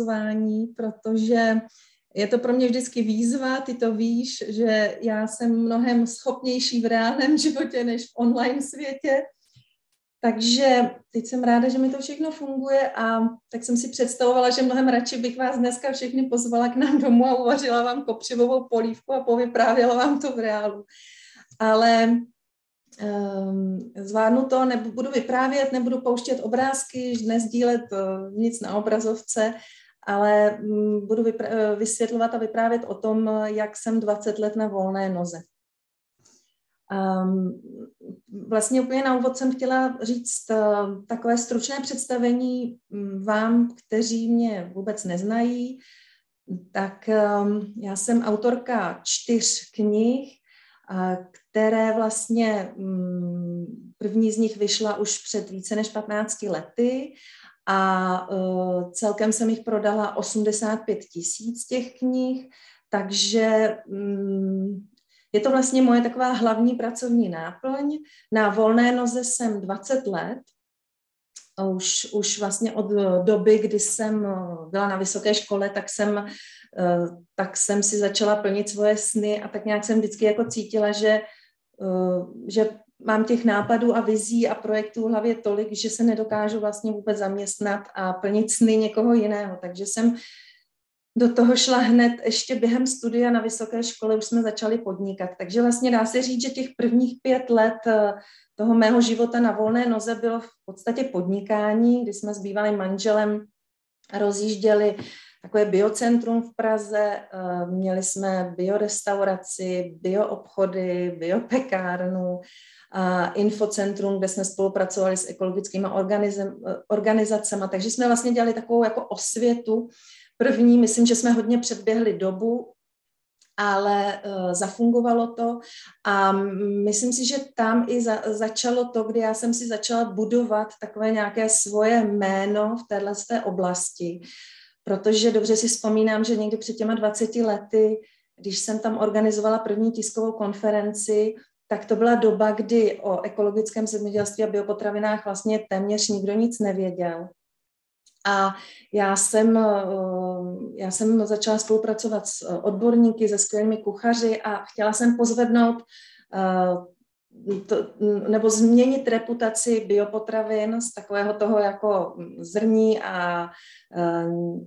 pozvání, protože je to pro mě vždycky výzva, ty to víš, že já jsem mnohem schopnější v reálném životě než v online světě. Takže teď jsem ráda, že mi to všechno funguje a tak jsem si představovala, že mnohem radši bych vás dneska všechny pozvala k nám domů a uvařila vám kopřivovou polívku a povyprávěla vám to v reálu. Ale um, zvládnu to, nebudu budu vyprávět, nebudu pouštět obrázky, nezdílet uh, nic na obrazovce, ale um, budu vypr- vysvětlovat a vyprávět o tom, jak jsem 20 let na volné noze. Um, vlastně úplně na úvod jsem chtěla říct uh, takové stručné představení um, vám, kteří mě vůbec neznají. Tak um, já jsem autorka čtyř knih, uh, které vlastně um, první z nich vyšla už před více než 15 lety a uh, celkem jsem jich prodala 85 tisíc těch knih, takže um, je to vlastně moje taková hlavní pracovní náplň. Na volné noze jsem 20 let, už, už vlastně od doby, kdy jsem byla na vysoké škole, tak jsem, tak jsem si začala plnit svoje sny a tak nějak jsem vždycky jako cítila, že, že mám těch nápadů a vizí a projektů v hlavě tolik, že se nedokážu vlastně vůbec zaměstnat a plnit sny někoho jiného. Takže jsem do toho šla hned ještě během studia na vysoké škole, už jsme začali podnikat. Takže vlastně dá se říct, že těch prvních pět let eh, toho mého života na volné noze bylo v podstatě podnikání, kdy jsme s bývalým manželem rozjížděli takové biocentrum v Praze, eh, měli jsme biorestauraci, bioobchody, biopekárnu, infocentrum, kde jsme spolupracovali s ekologickými organizacemi, takže jsme vlastně dělali takovou jako osvětu. První, myslím, že jsme hodně předběhli dobu, ale uh, zafungovalo to. A myslím si, že tam i za, začalo to, kdy já jsem si začala budovat takové nějaké svoje jméno v téhle té oblasti, protože dobře si vzpomínám, že někdy před těma 20 lety, když jsem tam organizovala první tiskovou konferenci, tak to byla doba, kdy o ekologickém zemědělství a biopotravinách vlastně téměř nikdo nic nevěděl. A já jsem, eh, já jsem začala spolupracovat s eh, odborníky, se skvělými kuchaři a chtěla jsem pozvednout eh, to, nebo změnit reputaci biopotravin z takového toho jako zrní a uh,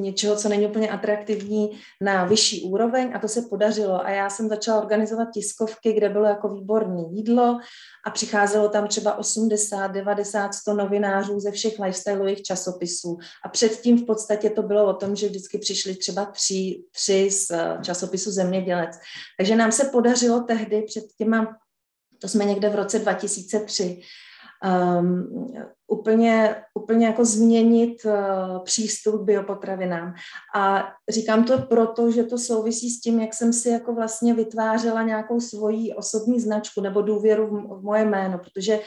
něčeho, co není úplně atraktivní, na vyšší úroveň a to se podařilo. A já jsem začala organizovat tiskovky, kde bylo jako výborné jídlo a přicházelo tam třeba 80, 90, 100 novinářů ze všech lifestyleových časopisů. A předtím v podstatě to bylo o tom, že vždycky přišli třeba tři, tři z časopisu Zemědělec. Takže nám se podařilo tehdy před těma to jsme někde v roce 2003. Um, úplně, úplně jako změnit uh, přístup k biopotravinám. A říkám to proto, že to souvisí s tím, jak jsem si jako vlastně vytvářela nějakou svoji osobní značku nebo důvěru v, v moje jméno, protože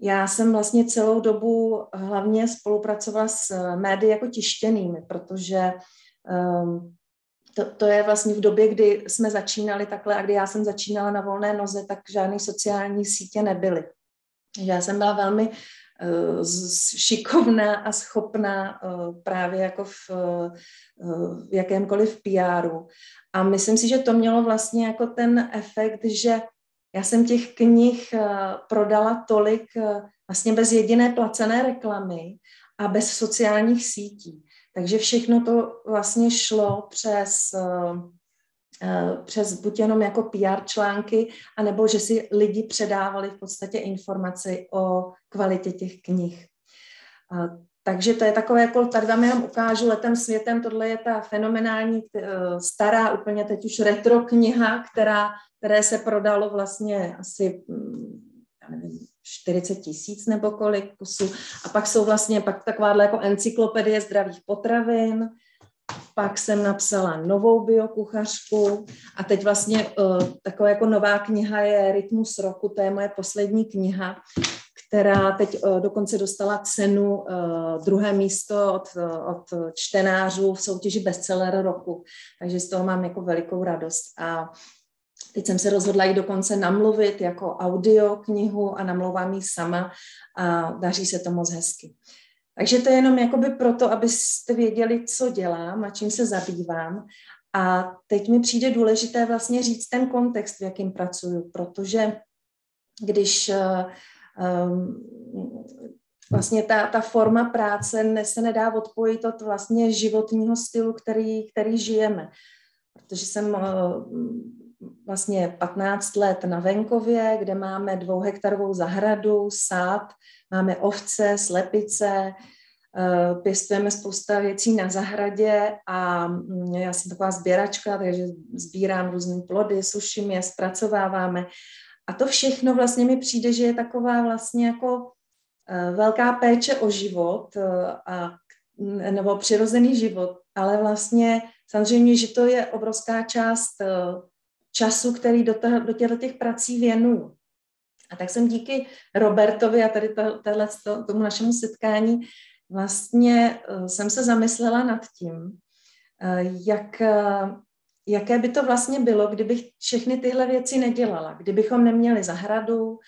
já jsem vlastně celou dobu hlavně spolupracovala s médii jako tištěnými, protože um, to, to je vlastně v době, kdy jsme začínali takhle a kdy já jsem začínala na volné noze, tak žádné sociální sítě nebyly. Já jsem byla velmi uh, šikovná a schopná uh, právě jako v, uh, v jakémkoliv PRu. A myslím si, že to mělo vlastně jako ten efekt, že já jsem těch knih prodala tolik vlastně bez jediné placené reklamy a bez sociálních sítí. Takže všechno to vlastně šlo přes, eh, eh, přes buď jenom jako PR články, anebo že si lidi předávali v podstatě informaci o kvalitě těch knih. Takže to je takové, jako tady vám jenom ukážu letem světem, tohle je ta fenomenální eh, stará, úplně teď už retro kniha, která, které se prodalo vlastně asi, hm, já nevím, 40 tisíc nebo kolik kusů. A pak jsou vlastně pak takováhle jako encyklopedie zdravých potravin, pak jsem napsala novou biokuchařku. A teď vlastně uh, taková jako nová kniha je Rytmus roku, to je moje poslední kniha, která teď uh, dokonce dostala cenu uh, druhé místo od, od čtenářů v soutěži bestseller roku, takže z toho mám jako velikou radost. A Teď jsem se rozhodla i dokonce namluvit jako audio knihu a namlouvám ji sama a daří se to moc hezky. Takže to je jenom jakoby proto, abyste věděli, co dělám a čím se zabývám. A teď mi přijde důležité vlastně říct ten kontext, v jakým pracuju, protože když um, vlastně ta, ta forma práce se nedá odpojit od vlastně životního stylu, který, který žijeme. Protože jsem uh, vlastně 15 let na venkově, kde máme dvouhektarovou zahradu, sád, máme ovce, slepice, Eh, pěstujeme spousta věcí na zahradě a mm, já jsem taková sběračka, takže sbírám různé plody, suším je, zpracováváme. A to všechno vlastně mi přijde, že je taková vlastně jako eh, velká péče o život eh, a, nebo přirozený život, ale vlastně samozřejmě, že to je obrovská část času, který do, toho, do těchto těch prací věnuju. A tak jsem díky Robertovi a tady to, tohle, tomu našemu setkání vlastně eh, jsem se zamyslela nad tím, eh, jak, eh, jaké by to vlastně bylo, kdybych všechny tyhle věci nedělala. Kdybychom neměli zahradu,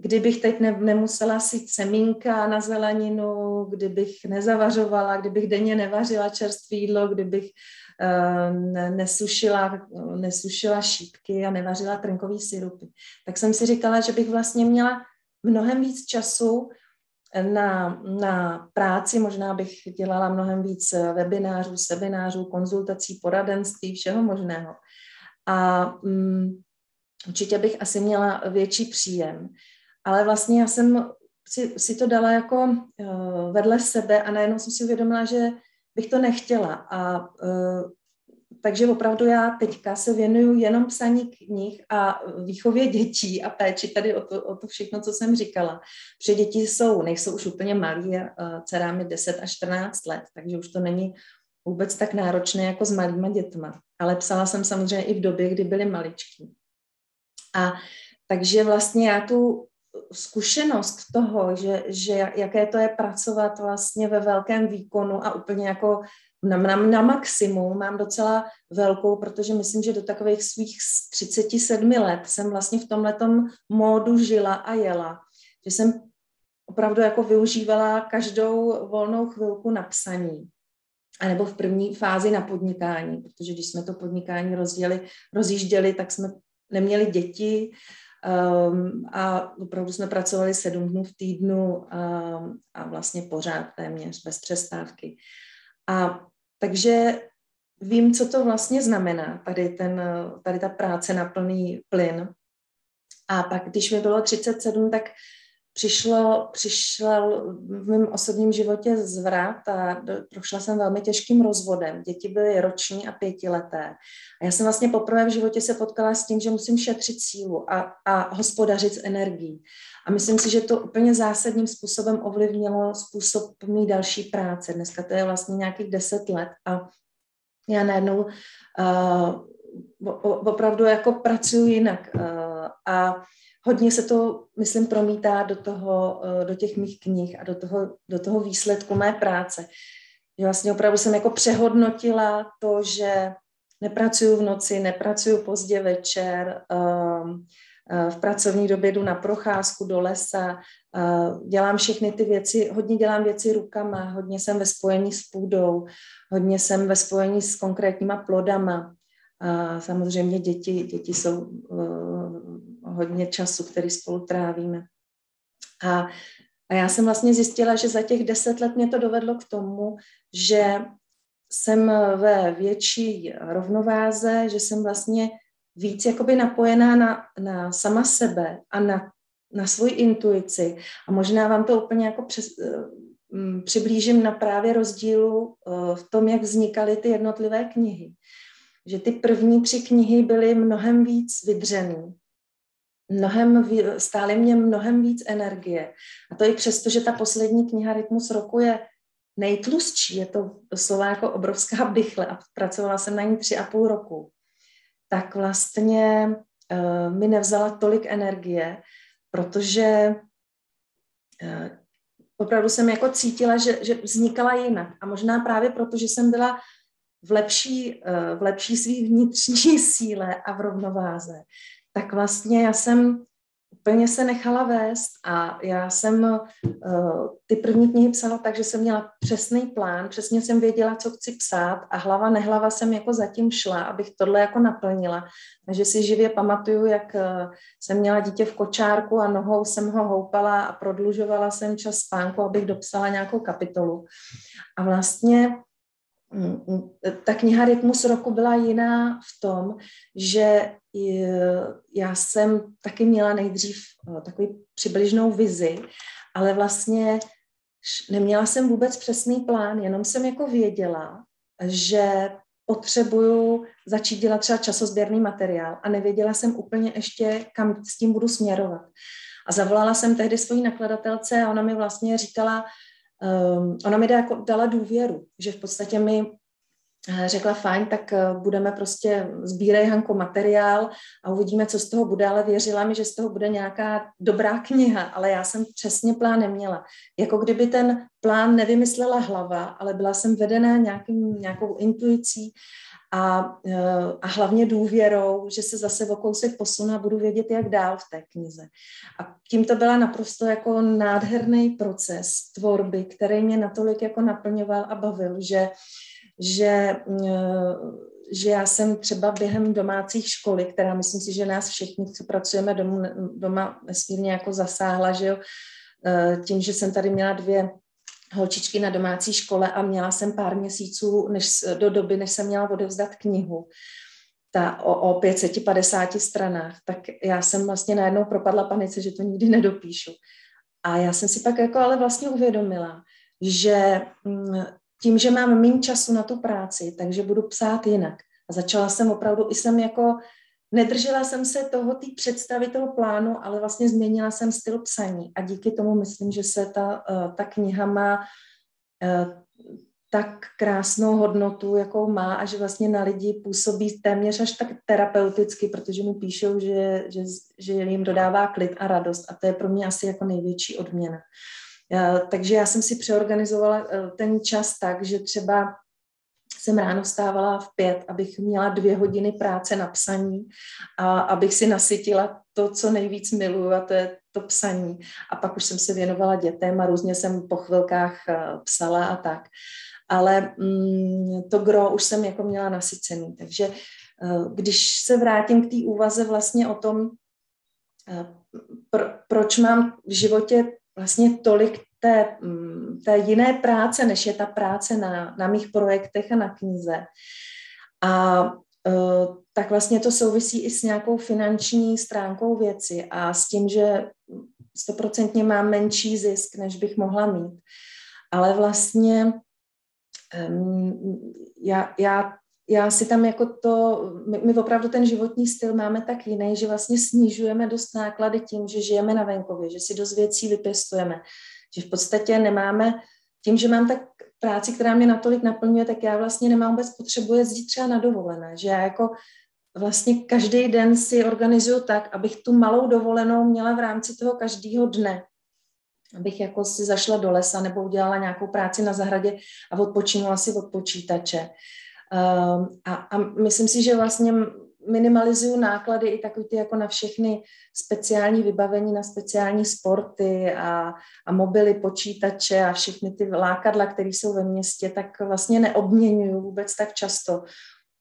kdybych teď ne, nemusela sít semínka na zeleninu, kdybych nezavařovala, kdybych denně nevařila čerstvé jídlo, kdybych uh, nesušila, nesušila šípky a nevařila trnkový syrupy. Tak jsem si říkala, že bych vlastně měla mnohem víc času na, na práci, možná bych dělala mnohem víc webinářů, seminářů, konzultací, poradenství, všeho možného. A um, určitě bych asi měla větší příjem. Ale vlastně já jsem si, si to dala jako uh, vedle sebe a najednou jsem si uvědomila, že bych to nechtěla. A uh, takže opravdu já teďka se věnuju jenom psaní knih a výchově dětí a péči tady o to, o to všechno, co jsem říkala. Protože děti jsou, nejsou už úplně malí, dcera mi 10 až 14 let, takže už to není vůbec tak náročné jako s malýma dětma. Ale psala jsem samozřejmě i v době, kdy byly maličký. A takže vlastně já tu zkušenost toho, že, že jaké to je pracovat vlastně ve velkém výkonu a úplně jako na, na, na maximum mám docela velkou, protože myslím, že do takových svých 37 let jsem vlastně v tomhletom módu žila a jela. Že jsem opravdu jako využívala každou volnou chvilku na psaní. A nebo v první fázi na podnikání, protože když jsme to podnikání rozděli, rozjížděli, tak jsme neměli děti um, a opravdu jsme pracovali sedm dnů v týdnu um, a vlastně pořád téměř bez přestávky. A takže vím, co to vlastně znamená, tady, ten, tady ta práce na plný plyn. A pak, když mi bylo 37, tak přišlo, přišel v mém osobním životě zvrat a prošla jsem velmi těžkým rozvodem. Děti byly roční a pětileté. A já jsem vlastně poprvé v životě se potkala s tím, že musím šetřit sílu a, a hospodařit s energií. A myslím si, že to úplně zásadním způsobem ovlivnilo způsob mý další práce. Dneska to je vlastně nějakých deset let a já najednou uh, opravdu jako pracuji jinak. Uh, a hodně se to, myslím, promítá do, toho, uh, do těch mých knih a do toho, do toho výsledku mé práce. Že vlastně opravdu jsem jako přehodnotila to, že nepracuju v noci, nepracuju pozdě večer, uh, v pracovní době jdu na procházku do lesa, dělám všechny ty věci, hodně dělám věci rukama, hodně jsem ve spojení s půdou, hodně jsem ve spojení s konkrétníma plodama. Samozřejmě děti, děti jsou hodně času, který spolu trávíme. A, a já jsem vlastně zjistila, že za těch deset let mě to dovedlo k tomu, že jsem ve větší rovnováze, že jsem vlastně víc jakoby napojená na, na sama sebe a na, na svoji intuici. A možná vám to úplně jako přes, um, přiblížím na právě rozdílu uh, v tom, jak vznikaly ty jednotlivé knihy. Že ty první tři knihy byly mnohem víc vydřený, mnohem, stály mě mnohem víc energie. A to i přesto, že ta poslední kniha Rytmus roku je nejtlustší, je to doslova jako obrovská bychle a pracovala jsem na ní tři a půl roku tak vlastně uh, mi nevzala tolik energie, protože uh, opravdu jsem jako cítila, že, že vznikala jinak. A možná právě proto, že jsem byla v lepší, uh, v lepší svý vnitřní síle a v rovnováze, tak vlastně já jsem úplně se nechala vést a já jsem uh, ty první knihy psala tak, že jsem měla přesný plán, přesně jsem věděla, co chci psát a hlava nehlava jsem jako zatím šla, abych tohle jako naplnila. Takže si živě pamatuju, jak uh, jsem měla dítě v kočárku a nohou jsem ho houpala a prodlužovala jsem čas spánku, abych dopsala nějakou kapitolu. A vlastně ta kniha Rytmus roku byla jiná v tom, že já jsem taky měla nejdřív eh, takový přibližnou vizi, ale vlastně neměla jsem vůbec přesný plán, jenom jsem jako věděla, že potřebuju začít dělat třeba časozběrný materiál a nevěděla jsem úplně ještě, kam s tím budu směrovat. A zavolala jsem tehdy svojí nakladatelce a ona mi vlastně říkala, um, ona mi dala důvěru, že v podstatě mi Eh, řekla, fajn, tak eh, budeme prostě sbírej Hanko materiál a uvidíme, co z toho bude, ale věřila mi, že z toho bude nějaká dobrá kniha, ale já jsem přesně plán neměla. Jako kdyby ten plán nevymyslela hlava, ale byla jsem vedená nějakým, nějakou intuicí a, eh, a hlavně důvěrou, že se zase o kousek posunu a budu vědět, jak dál v té knize. A tím to byla naprosto jako nádherný proces tvorby, který mě natolik jako naplňoval a bavil, že že, eh, že já jsem třeba během domácích školy, která myslím si, že nás všichni, co pracujeme domů, doma, nesmírně jako zasáhla, že jo, eh, tím, že jsem tady měla dvě holčičky na domácí škole a měla jsem pár měsíců než, do doby, než jsem měla odevzdat knihu ta, o, o 550 stranách, tak já jsem vlastně najednou propadla panice, že to nikdy nedopíšu. A já jsem si pak jako ale vlastně uvědomila, že mm, tím, že mám méně času na tu práci, takže budu psát jinak. A začala jsem opravdu, i jsem jako, nedržela jsem se toho, té představy, toho plánu, ale vlastně změnila jsem styl psaní. A díky tomu myslím, že se ta, eh, ta kniha má eh, tak krásnou hodnotu, jakou má a že vlastně na lidi působí téměř až tak terapeuticky, protože mi píšou, že, že, že jim dodává klid a radost a to je pro mě asi jako největší odměna. Eh, takže já jsem si přeorganizovala ten čas tak, že třeba jsem ráno vstávala v pět, abych měla dvě hodiny práce na psaní a abych si nasytila to, co nejvíc miluju, a to je to psaní. A pak už jsem se věnovala dětem a různě jsem po chvilkách eh, psala a tak. Ale mm, to gro už jsem jako měla nasycený. Takže když se vrátím k té úvaze vlastně o tom, pro, proč mám v životě vlastně tolik té, mm, té jiné práce, než je ta práce na, na mých projektech a na knize. A uh, tak vlastně to souvisí i s nějakou finanční stránkou věci a s tím, že stoprocentně mám menší zisk, než bych mohla mít. Ale vlastně já, já já si tam jako to, my, my opravdu ten životní styl máme tak jiný, že vlastně snižujeme dost náklady tím, že žijeme na venkově, že si dost věcí vypěstujeme, že v podstatě nemáme, tím, že mám tak práci, která mě natolik naplňuje, tak já vlastně nemám vůbec potřebu jezdit třeba na dovolené, že já jako vlastně každý den si organizuju tak, abych tu malou dovolenou měla v rámci toho každého dne, abych jako si zašla do lesa nebo udělala nějakou práci na zahradě a odpočinula si od počítače. Ehm, a, a myslím si, že vlastně minimalizuju náklady i takový ty jako na všechny speciální vybavení, na speciální sporty a, a mobily, počítače a všechny ty lákadla, které jsou ve městě, tak vlastně neobměňuju vůbec tak často.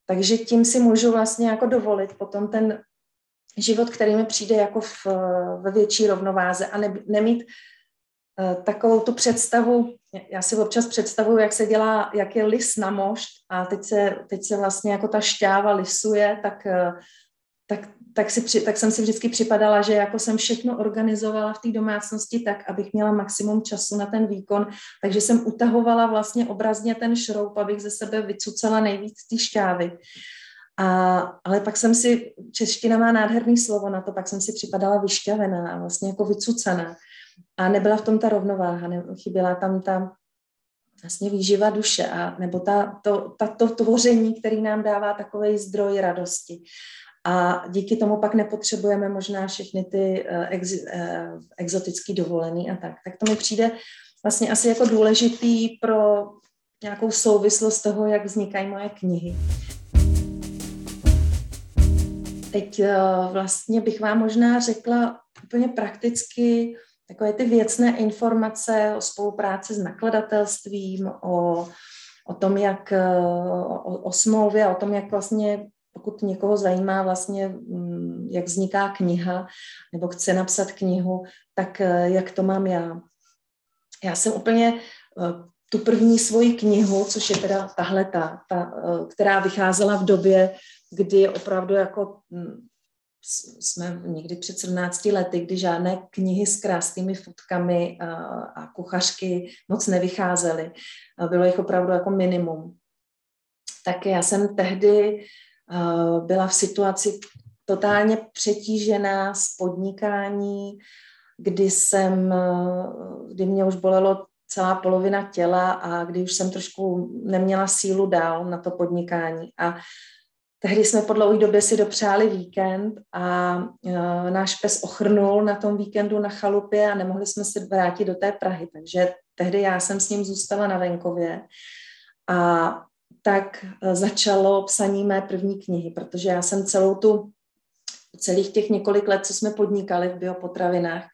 Takže tím si můžu vlastně jako dovolit potom ten život, který mi přijde jako v, ve větší rovnováze a ne, nemít Eh, takovou tu představu, já si občas představuju, jak se dělá, jak je lis na mošt a teď se, teď se vlastně jako ta šťáva lisuje, tak, eh, tak, tak, si, tak jsem si vždycky připadala, že jako jsem všechno organizovala v té domácnosti tak, abych měla maximum času na ten výkon, takže jsem utahovala vlastně obrazně ten šroub, abych ze sebe vycucala nejvíc ty šťávy. A, ale pak jsem si, čeština má nádherný slovo na to, pak jsem si připadala vyšťavená a vlastně jako vycucaná a nebyla v tom ta rovnováha, ne, chyběla tam ta vlastně výživa duše, a, nebo ta, to, ta, to tvoření, který nám dává takový zdroj radosti. A díky tomu pak nepotřebujeme možná všechny ty uh, ex, uh, exotický dovolený a tak. Tak to mi přijde vlastně asi jako důležitý pro nějakou souvislost toho, jak vznikají moje knihy. Teď vlastně bych vám možná řekla úplně prakticky takové ty věcné informace o spolupráci s nakladatelstvím, o, o tom, jak o, o smlouvě, o tom, jak vlastně pokud někoho zajímá vlastně, mm, jak vzniká kniha, nebo chce napsat knihu, tak eh, jak to mám já. Já jsem úplně eh, tu první svoji knihu, což je teda tahle ta, eh, která vycházela v době, kdy opravdu jako mm, jsme někdy před 17 lety, kdy žádné knihy s krásnými fotkami a, kuchařky moc nevycházely. Bylo jich opravdu jako minimum. Tak já jsem tehdy byla v situaci totálně přetížená z podnikání, kdy jsem, kdy mě už bolelo celá polovina těla a kdy už jsem trošku neměla sílu dál na to podnikání. A tehdy jsme po dlouhé době si dopřáli víkend a uh, náš pes ochrnul na tom víkendu na chalupě a nemohli jsme se vrátit do té Prahy. Takže tehdy já jsem s ním zůstala na venkově. A tak eh, začalo psaní mé první knihy, protože já jsem celou tu, celých těch několik let, co jsme podnikali v biopotravinách,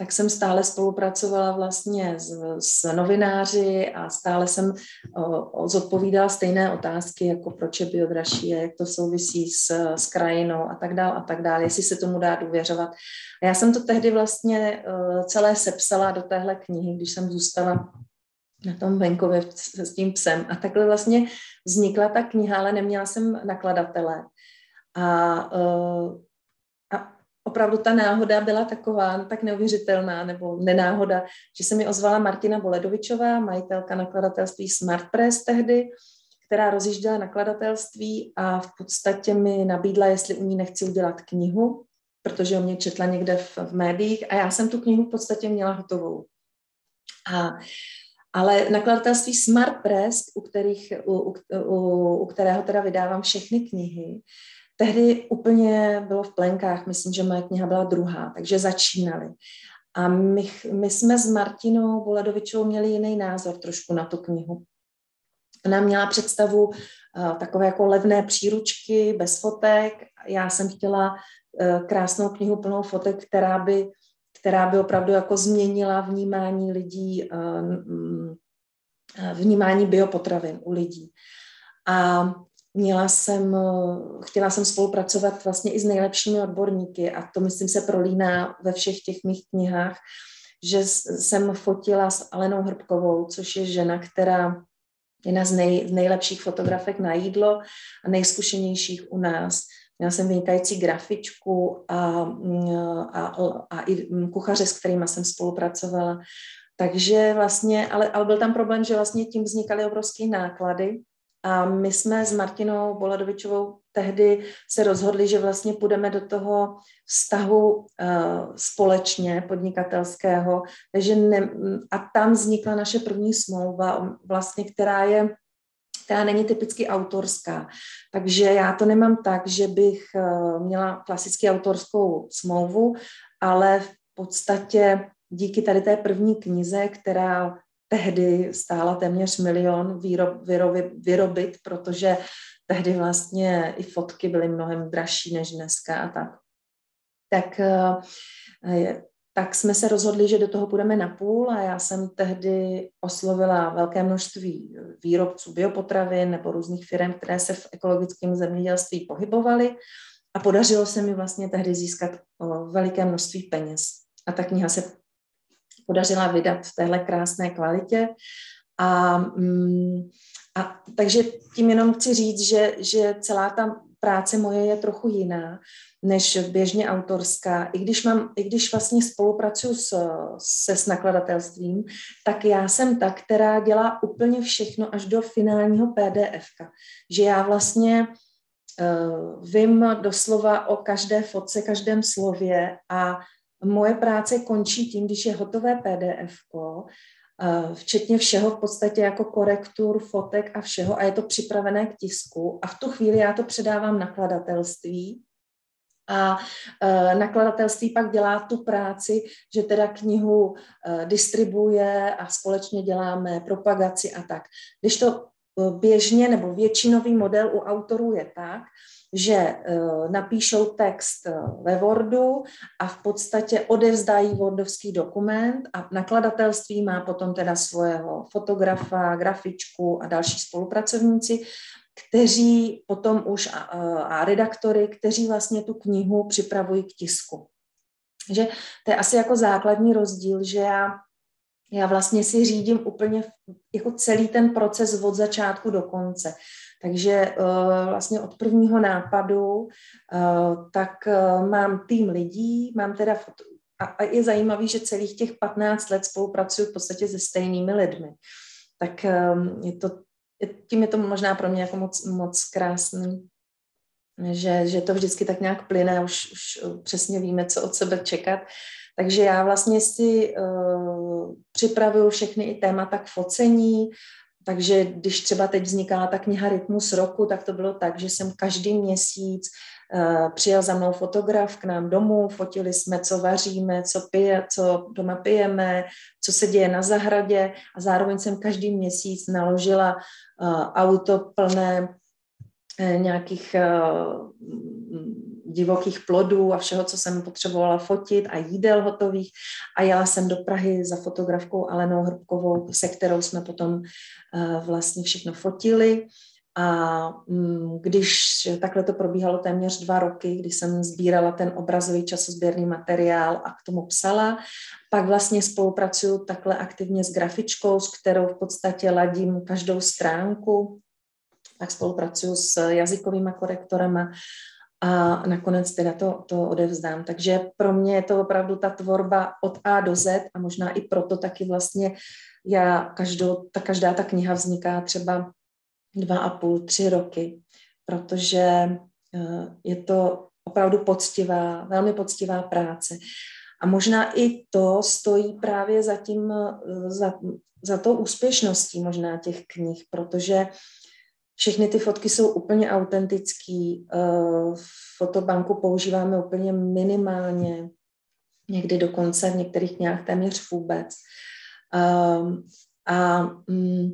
tak jsem stále spolupracovala vlastně s, s novináři a stále jsem o, o, zodpovídala stejné otázky, jako proč je biodražší, jak to souvisí s, s krajinou a tak dále a tak dále, jestli se tomu dá důvěřovat. A já jsem to tehdy vlastně celé sepsala do téhle knihy, když jsem zůstala na tom venkově s tím psem. A takhle vlastně vznikla ta kniha, ale neměla jsem nakladatele. A, uh, opravdu ta náhoda byla taková, tak neuvěřitelná, nebo nenáhoda, že se mi ozvala Martina Boledovičová, majitelka nakladatelství Smart Press tehdy, která rozjížděla nakladatelství a v podstatě mi nabídla, jestli u ní nechci udělat knihu, protože o mě četla někde v, v médiích a já jsem tu knihu v podstatě měla hotovou. A ale nakladatelství Smart Press, u, kterých, u, u, u kterého teda vydávám všechny knihy, tehdy úplně bylo v plenkách, myslím, že moje kniha byla druhá, takže začínali. A my, my jsme s Martinou Boledovičovou měli jiný názor trošku na tu knihu. Ona měla představu uh, takové jako levné příručky bez fotek. Já jsem chtěla uh, krásnou knihu plnou fotek, která by která by opravdu jako změnila vnímání lidí, eh, vnímání biopotravin u lidí. A měla jsem, eh, chtěla jsem spolupracovat vlastně i s nejlepšími odborníky a to myslím se prolíná ve všech těch mých knihách, že jsem fotila s Alenou Hrbkovou, což je žena, která jedna z, nej, nejlepších fotografek na jídlo a nejzkušenějších u nás. Měla jsem vynikající grafičku a, a, a i kuchaře, s kterými jsem spolupracovala. Takže vlastně, ale, ale byl tam problém, že vlastně tím vznikaly obrovské náklady a my jsme s Martinou Boladovičovou tehdy se rozhodli, že vlastně půjdeme do toho vztahu uh, společně podnikatelského, takže ne, a tam vznikla naše první smlouva, vlastně, která je která není typicky autorská. Takže já to nemám tak, že bych eh, měla klasicky autorskou smlouvu, ale v podstatě díky tady té první knize, která tehdy stála téměř milion výrob, vyrobit, vyrobit, protože tehdy vlastně i fotky byly mnohem dražší než dneska a tak. Tak eh, tak jsme se rozhodli, že do toho půjdeme na půl a já jsem tehdy oslovila velké množství výrobců biopotravin nebo různých firm, které se v ekologickém zemědělství pohybovaly a podařilo se mi vlastně tehdy získat veliké množství peněz. A ta kniha se podařila vydat v téhle krásné kvalitě. A, mm, a takže tím jenom chci říct, že, že celá ta práce moje je trochu jiná než běžně autorská. I když, mám, i když vlastně spolupracuju s, se s nakladatelstvím, tak já jsem ta, která dělá úplně všechno až do finálního PDF. Že já vlastně uh, vím doslova o každé fotce, každém slově a moje práce končí tím, když je hotové PDF, eh, včetně všeho v podstatě jako korektur, fotek a všeho a je to připravené k tisku a v tu chvíli já to předávám nakladatelství a e, nakladatelství pak dělá tu práci, že teda knihu e, distribuje a společně děláme propagaci a tak. Když to běžně nebo většinový model u autorů je tak, že uh, napíšou text ve Wordu a v podstatě odevzdají Wordovský dokument a nakladatelství má potom teda svého fotografa, grafičku a další spolupracovníci, kteří potom už a, a redaktory, kteří vlastně tu knihu připravují k tisku. Takže to je asi jako základní rozdíl, že já, já vlastně si řídím úplně jako celý ten proces od začátku do konce. Takže uh, vlastně od prvního nápadu uh, tak uh, mám tým lidí, mám teda foto, a, je zajímavý, že celých těch 15 let spolupracuju v podstatě se stejnými lidmi. Tak um, je to, tím je to možná pro mě jako moc, moc krásný že, že to vždycky tak nějak plyne, už, už přesně víme, co od sebe čekat. Takže já vlastně si uh, připravuju všechny i témata k focení, takže když třeba teď vznikala ta kniha Rytmus roku, tak to bylo tak, že jsem každý měsíc uh, přijel za mnou fotograf k nám domů, fotili jsme, co vaříme, co, pije, co doma pijeme, co se děje na zahradě a zároveň jsem každý měsíc naložila uh, auto plné Eh, nějakých eh, divokých plodů a všeho, co jsem potřebovala fotit a jídel hotových a jela jsem do Prahy za fotografkou Alenou Hrbkovou, se kterou jsme potom eh, vlastně všechno fotili. A mm, když takhle to probíhalo téměř dva roky, kdy jsem sbírala ten obrazový časozběrný materiál a k tomu psala, pak vlastně spolupracuju takhle aktivně s grafičkou, s kterou v podstatě ladím každou stránku tak spolupracuju s jazykovými korektorama a nakonec teda to, to odevzdám. Takže pro mě je to opravdu ta tvorba od A do Z a možná i proto taky vlastně já každou, ta, každá ta kniha vzniká třeba dva a půl, tři roky, protože eh, je to opravdu poctivá, velmi poctivá práce. A možná i to stojí právě za tím, eh, za, za tou úspěšností možná těch knih, protože všechny ty fotky jsou úplně autentický. Eh, fotobanku používáme úplně minimálně, někdy dokonce v některých knihách téměř vůbec. Ehm, a mm,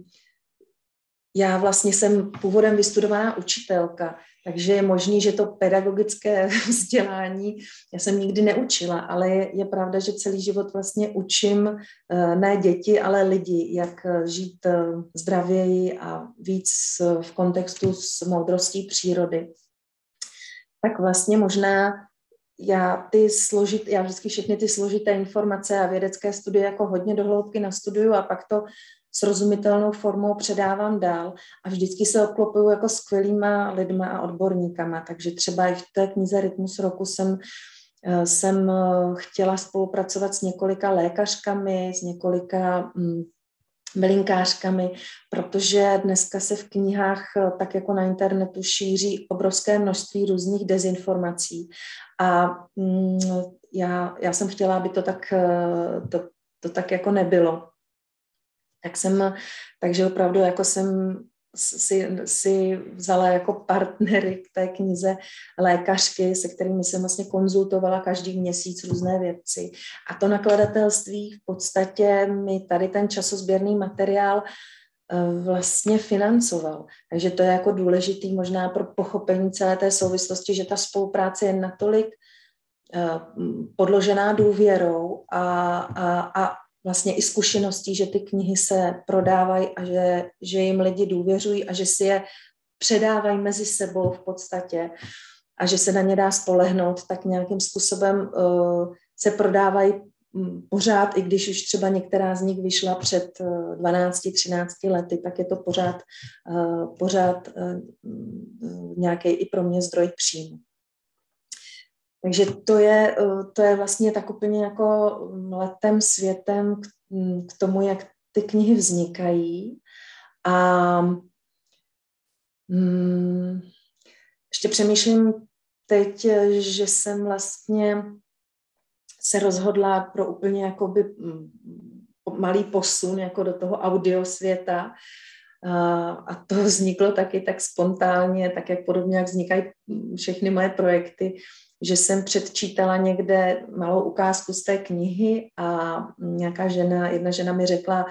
já vlastně jsem původem vystudovaná učitelka, takže je možný, že to pedagogické vzdělání já jsem nikdy neučila, ale je, je pravda, že celý život vlastně učím eh, ne děti, ale lidi, jak eh, žít eh, zdravěji a víc v kontextu s moudrostí přírody. Tak vlastně možná já ty složit, já vždycky všechny ty složité informace a vědecké studie jako hodně dohloubky nastuduju a pak to srozumitelnou formou předávám dál a vždycky se obklopuju jako skvělýma lidma a odborníkama, takže třeba i v té knize Rytmus roku jsem eh, jsem eh, chtěla spolupracovat s několika lékařkami, s několika mm, bylinkářkami, protože dneska se v knihách, eh, tak jako na internetu, šíří obrovské množství různých dezinformací. A mm, já, já jsem chtěla, aby to tak, to, to tak jako nebylo tak jsem, takže opravdu jako jsem si, si vzala jako partnery k té knize lékařky, se kterými jsem vlastně konzultovala každý měsíc různé věci. A to nakladatelství v podstatě mi tady ten časozběrný materiál eh, vlastně financoval. Takže to je jako důležitý možná pro pochopení celé té souvislosti, že ta spolupráce je natolik eh, podložená důvěrou a, a, a vlastně i zkušeností, že ty knihy se prodávají a že, že jim lidi důvěřují a že si je předávají mezi sebou v podstatě a že se na ně dá spolehnout, tak nějakým způsobem uh, se prodávají hm, pořád, i když už třeba některá z nich vyšla před 12-13 eh, lety, tak je to pořád, uh, pořád uh, nějaký i pro mě zdroj příjmu. Takže to je, eh, to je vlastně tak úplně jako letem světem k, mm, k tomu, jak ty knihy vznikají. A hmm, ještě přemýšlím teď, že jsem vlastně se rozhodla pro úplně jakoby mm, malý posun jako do toho audio světa. A to vzniklo taky tak spontánně, tak jak podobně, jak vznikají všechny moje projekty, že jsem předčítala někde malou ukázku z té knihy a nějaká žena, jedna žena mi řekla,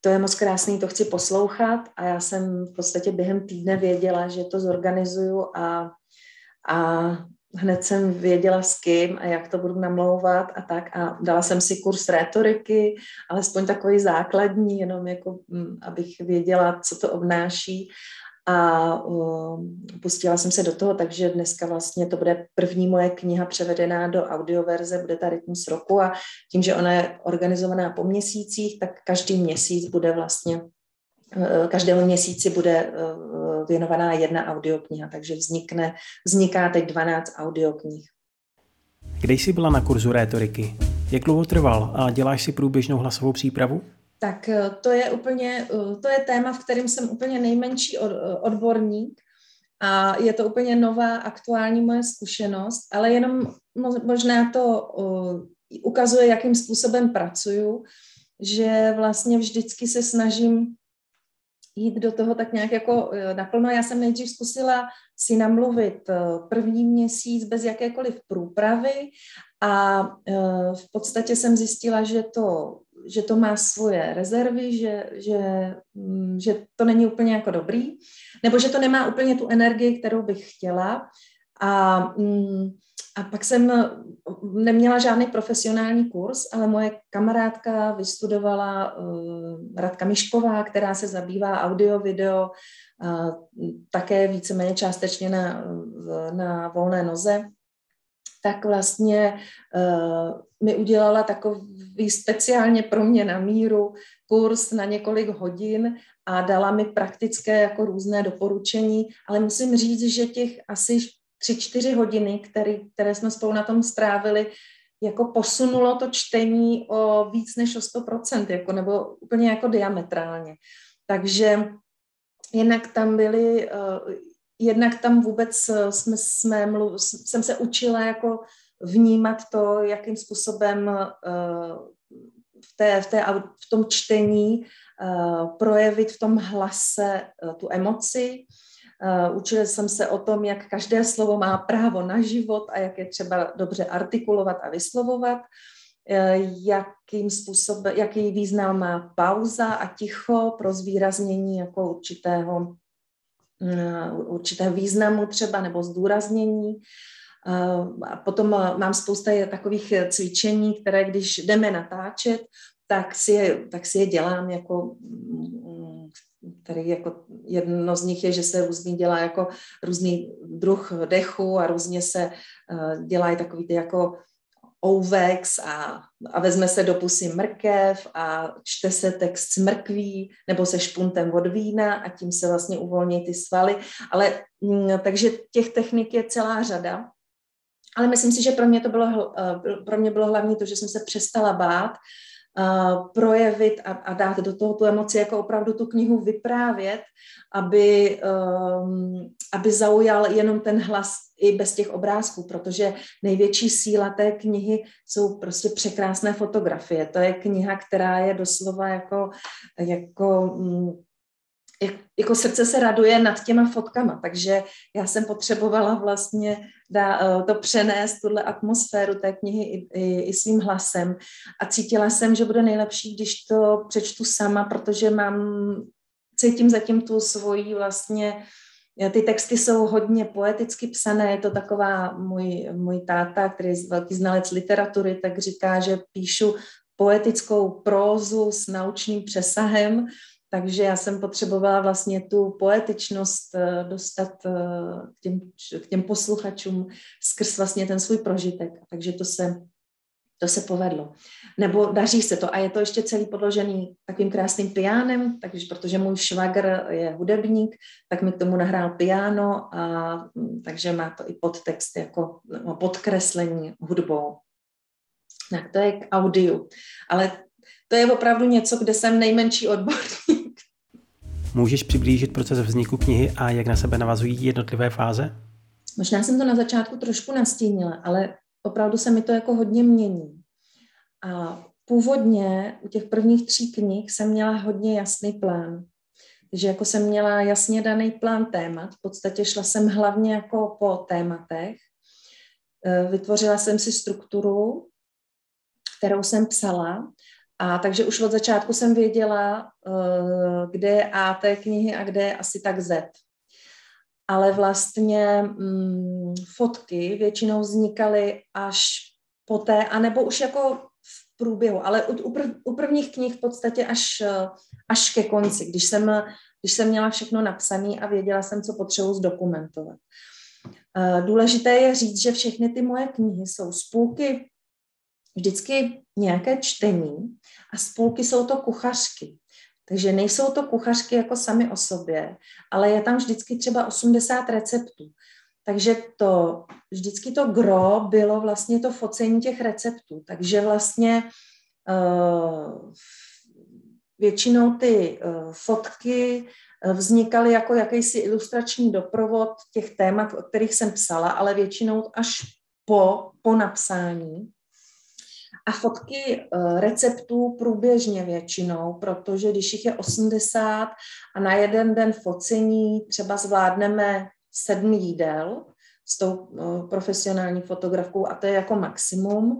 to je moc krásný, to chci poslouchat. A já jsem v podstatě během týdne věděla, že to zorganizuju a, a hned jsem věděla s kým a jak to budu namlouvat a tak. A dala jsem si kurz rétoriky, alespoň takový základní, jenom jako, mm, abych věděla, co to obnáší a uh, pustila jsem se do toho, takže dneska vlastně to bude první moje kniha převedená do audioverze, bude ta Rytmus roku a tím, že ona je organizovaná po měsících, tak každý měsíc bude vlastně, uh, každému měsíci bude uh, věnovaná jedna audiokniha, takže vznikne, vzniká teď 12 audioknih. Kde jsi byla na kurzu rétoriky? Jak dlouho trval a děláš si průběžnou hlasovou přípravu? Tak eh, to je úplně, eh, to je téma, v kterém jsem úplně nejmenší eh, odborník a je to úplně nová, aktuální moje zkušenost, ale jenom možná to ukazuje, jakým způsobem pracuju, že vlastně vždycky se snažím jít do toho tak nějak jako naplno. Já jsem nejdřív zkusila si namluvit první měsíc bez jakékoliv průpravy a v podstatě jsem zjistila, že to že to má svoje rezervy, že, že, mm, že to není úplně jako dobrý, nebo že to nemá úplně tu energii, kterou bych chtěla. A, mm, a pak jsem neměla žádný profesionální kurz, ale moje kamarádka vystudovala uh, Radka Mišková, která se zabývá audio, video, uh, také víceméně částečně na, na volné noze tak vlastně uh, mi udělala takový speciálně pro mě na míru kurz na několik hodin a dala mi praktické jako různé doporučení, ale musím říct, že těch asi tři, čtyři hodiny, který, které jsme spolu na tom strávili, jako posunulo to čtení o víc než o 100%, jako, nebo úplně jako diametrálně. Takže jinak tam byly uh, jednak tam vůbec eh, jsme, jsme mluv, jsem se učila jako vnímat to, jakým způsobem uh, v, té, v, té, v tom čtení uh, projevit v tom hlase tu emoci. Učila jsem se o tom, jak každé slovo má právo na život a jak je třeba dobře artikulovat a vyslovovat, jakým způsobem, jaký význam má pauza a ticho pro zvýraznění jako určitého Eh, určité významu třeba nebo zdůraznění. Eh, a potom mám spousta takových cvičení, které když jdeme natáčet, tak si je, tak si je dělám jako mm, tady jako jedno z nich je, že se různý dělá jako různý druh dechu a různě se dělají takový ty jako Ouvex a, a vezme se do pusy mrkev a čte se text s mrkví nebo se špuntem od vína a tím se vlastně uvolní ty svaly. Ale mm, takže těch technik je celá řada. Ale myslím si, že pro mě to bylo, eh, pro mě bylo hlavní to, že jsem se přestala bát uh, projevit a, a dát do toho tu emoci, jako opravdu tu knihu vyprávět, aby, um, aby zaujal jenom ten hlas i bez těch obrázků, protože největší síla té knihy jsou prostě překrásné fotografie. To je kniha, která je doslova jako, jako um, jako srdce se raduje nad těma fotkama, takže já jsem potřebovala vlastně dá, eh, to přenést, tuhle atmosféru té knihy i, i, i svým hlasem. A cítila jsem, že bude nejlepší, když to přečtu sama, protože mám, cítím zatím tu svoji vlastně eh, ty texty jsou hodně poeticky psané, je to taková můj, můj táta, který je velký znalec literatury, tak říká, že píšu poetickou prózu s naučným přesahem, takže já jsem potřebovala vlastně tu poetičnost eh, dostat eh, k těm, k těm posluchačům skrz vlastně ten svůj prožitek. Takže to se, to se povedlo. Nebo daří se to a je to ještě celý podložený takovým krásným pianem, takže protože můj švagr je hudebník, tak mi k tomu nahrál piano a hm, takže má to i podtext jako no, podkreslení hudbou. Tak to je k audiu. Ale to je opravdu něco, kde jsem nejmenší odborník Můžeš přiblížit proces vzniku knihy a jak na sebe navazují jednotlivé fáze? Možná jsem to na začátku trošku nastínila, ale opravdu se mi to jako hodně mění. A původně u těch prvních tří knih jsem měla hodně jasný plán. Takže jako jsem měla jasně daný plán témat, v podstatě šla jsem hlavně jako po tématech, e, vytvořila jsem si strukturu, kterou jsem psala A takže už od začátku jsem věděla, uh, kde je A té knihy a kde je asi tak Z. Ale vlastně mm, fotky většinou vznikaly až poté, anebo už jako v průběhu, ale u, u, prv, u prvních knih v podstatě až, až ke konci, když jsem, když jsem měla všechno napsané a věděla jsem, co potřebuji zdokumentovat. Eh, důležité je říct, že všechny ty moje knihy jsou spůlky vždycky nějaké čtení a spolky jsou to kuchařky. Takže nejsou to kuchařky jako sami o sobě, ale je tam vždycky třeba 80 receptů. Takže to, vždycky to gro bylo vlastně to focení těch receptů. Takže vlastně uh, většinou ty uh, fotky vznikaly jako jakýsi ilustrační doprovod těch témat, o kterých jsem psala, ale většinou až po, po napsání. A fotky eh, receptů průběžně většinou, protože když jich je 80 a na jeden den focení třeba zvládneme sedm jídel s tou eh, profesionální fotografkou a to je jako maximum,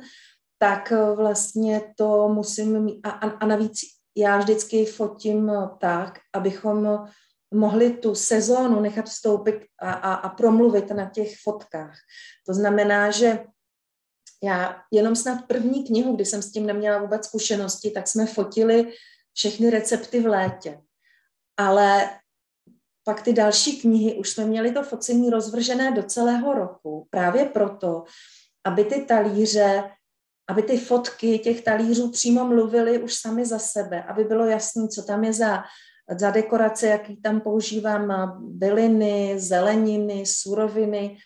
tak eh, vlastně to musím mít. A, a, a navíc já vždycky fotím tak, abychom mohli tu sezónu nechat vstoupit a, a, a promluvit na těch fotkách. To znamená, že já jenom snad první knihu, kdy jsem s tím neměla vůbec zkušenosti, tak jsme fotili všechny recepty v létě. Ale pak ty další knihy už jsme měli to focení rozvržené do celého roku, právě proto, aby ty talíře, aby ty fotky těch talířů přímo mluvily už sami za sebe, aby bylo jasné, co tam je za, za dekorace, jaký tam používám byliny, zeleniny, suroviny,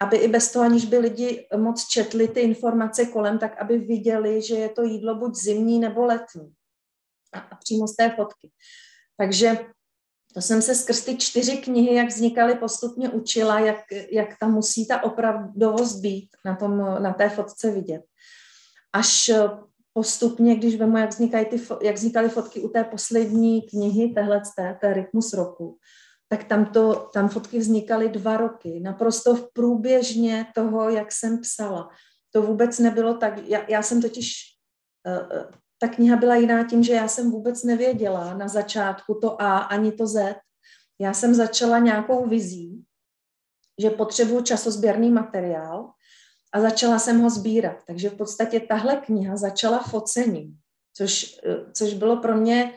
aby i bez toho, aniž by lidi moc četli ty informace kolem, tak aby viděli, že je to jídlo buď zimní nebo letní. A, a přímo z té fotky. Takže to jsem se skrz ty čtyři knihy, jak vznikaly, postupně učila, jak, jak tam musí ta opravdovost být na, tom, na té fotce vidět. Až postupně, když vemu, jak, vznikají ty, jak vznikaly fotky u té poslední knihy, téhle, té, té Rytmus roku, tak tam, to, tam fotky vznikaly dva roky, naprosto v průběžně toho, jak jsem psala. To vůbec nebylo tak, já, já jsem totiž, uh, ta kniha byla jiná tím, že já jsem vůbec nevěděla na začátku to A ani to Z. Já jsem začala nějakou vizí, že potřebuju časozběrný materiál a začala jsem ho sbírat. Takže v podstatě tahle kniha začala focením, což, uh, což bylo pro mě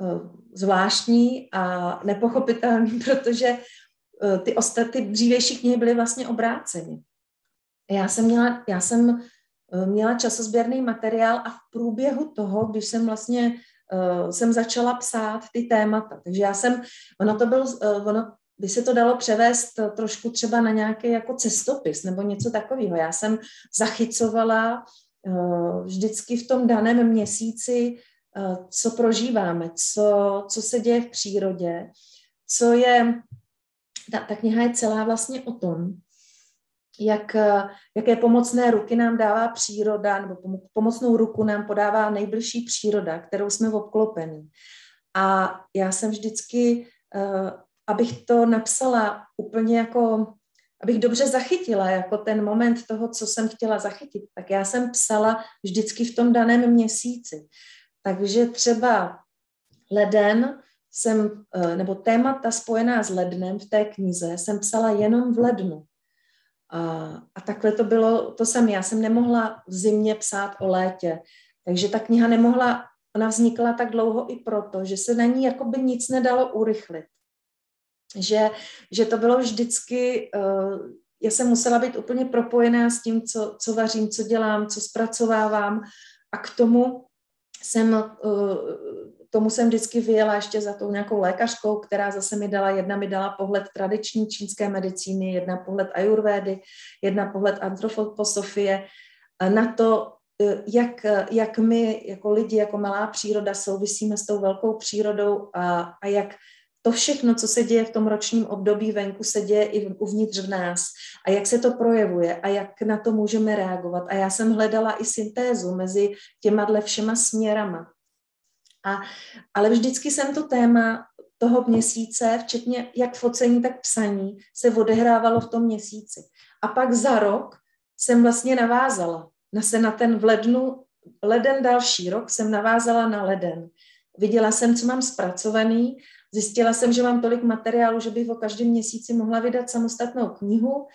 Eh, zvláštní a nepochopitelný, protože eh, ty, ostat, ty dřívější knihy byly vlastně obráceny. Já jsem měla, já jsem eh, měla časozběrný materiál a v průběhu toho, když jsem vlastně uh, jsem začala psát ty témata. Takže já jsem, ono to byl, uh, ono by se to dalo převést trošku třeba na nějaký jako cestopis nebo něco takového. Já jsem zachycovala uh, vždycky v tom daném měsíci co prožíváme, co, co se děje v přírodě, co je, ta, ta kniha je celá vlastně o tom, jak, eh, jaké pomocné ruky nám dává příroda, nebo pomocnou ruku nám podává nejbližší příroda, kterou jsme obklopení. A já jsem vždycky, eh, abych to napsala úplně jako, abych dobře zachytila jako ten moment toho, co jsem chtěla zachytit, tak já jsem psala vždycky v tom daném měsíci. Takže třeba leden jsem, eh, nebo témata spojená s lednem v té knize jsem psala jenom v lednu. A, a takhle to bylo, to jsem, já jsem nemohla v zimě psát o létě. Takže ta kniha nemohla, ona vznikla tak dlouho i proto, že se na ní jakoby nic nedalo urychlit. Že, že to bylo vždycky, uh, já jsem musela být úplně propojená s tím, co, co vařím, co dělám, co zpracovávám a k tomu jsem, eh, tomu jsem vždycky vyjela ještě za tou nějakou lékařkou, která zase mi dala, jedna mi dala pohled tradiční čínské medicíny, jedna pohled ajurvédy, jedna pohled antroposofie, na to, eh, jak, jak my jako lidi, jako malá příroda souvisíme s tou velkou přírodou a, a jak to všechno, co se děje v tom ročním období venku, se děje i uvnitř v nás a jak se to projevuje a jak na to můžeme reagovat. A já jsem hledala i syntézu mezi těma dle všema směrama. A, ale vždycky jsem to téma toho měsíce, včetně jak focení, tak psaní, se odehrávalo v tom měsíci. A pak za rok jsem vlastně navázala na se na ten v lednu leden další rok jsem navázala na leden. Viděla jsem, co mám zpracovaný, zjistila jsem, že mám tolik materiálu, že bych o každém měsíci mohla vydat samostatnou knihu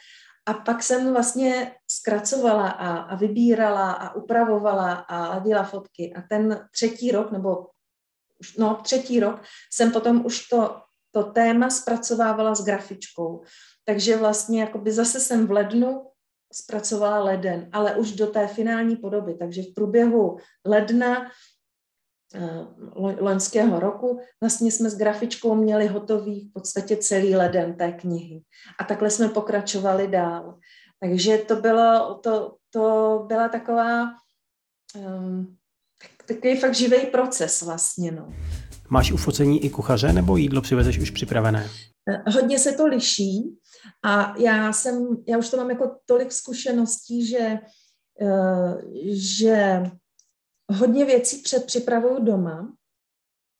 a pak jsem vlastně zkracovala a, a vybírala a upravovala a ladila fotky. A ten třetí rok, nebo no, třetí rok, jsem potom už to, to téma zpracovávala s grafičkou. Takže vlastně jakoby zase jsem v lednu zpracovala leden, ale už do té finální podoby. Takže v průběhu ledna loňského roku vlastně jsme s grafičkou měli hotový v podstatě celý leden té knihy. A takhle jsme pokračovali dál. Takže to bylo, to, to byla taková um, takový fakt živý proces vlastně, no. Máš u focení i kuchaře nebo jídlo přivezeš už připravené? Eh, hodně se to liší a já jsem, já už to mám jako tolik zkušeností, že, eh, že hodně věcí předpřipravuju doma,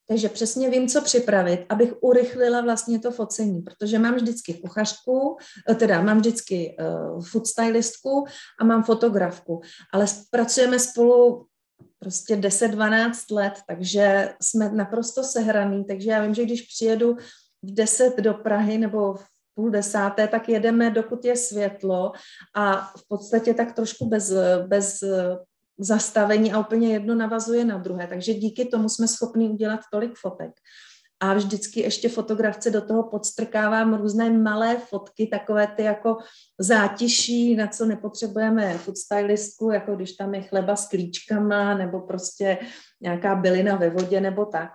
takže přesně vím, co připravit, abych urychlila vlastně to focení, protože mám vždycky kuchařku, eh, teda mám vždycky uh, food stylistku a mám fotografku, ale pracujeme spolu prostě 10-12 let, takže jsme naprosto sehraný, takže já vím, že když přijedu v 10 do Prahy nebo v půl desáté, tak jedeme, dokud je světlo a v podstatě tak trošku bez, bez zastavení a úplně jedno navazuje na druhé. Takže díky tomu jsme schopni udělat tolik fotek. A vždycky ještě fotografce do toho podstrkávám různé malé fotky, takové ty jako zátiší, na co nepotřebujeme food stylistku, jako když tam je chleba s klíčkama nebo prostě nějaká bylina ve vodě nebo tak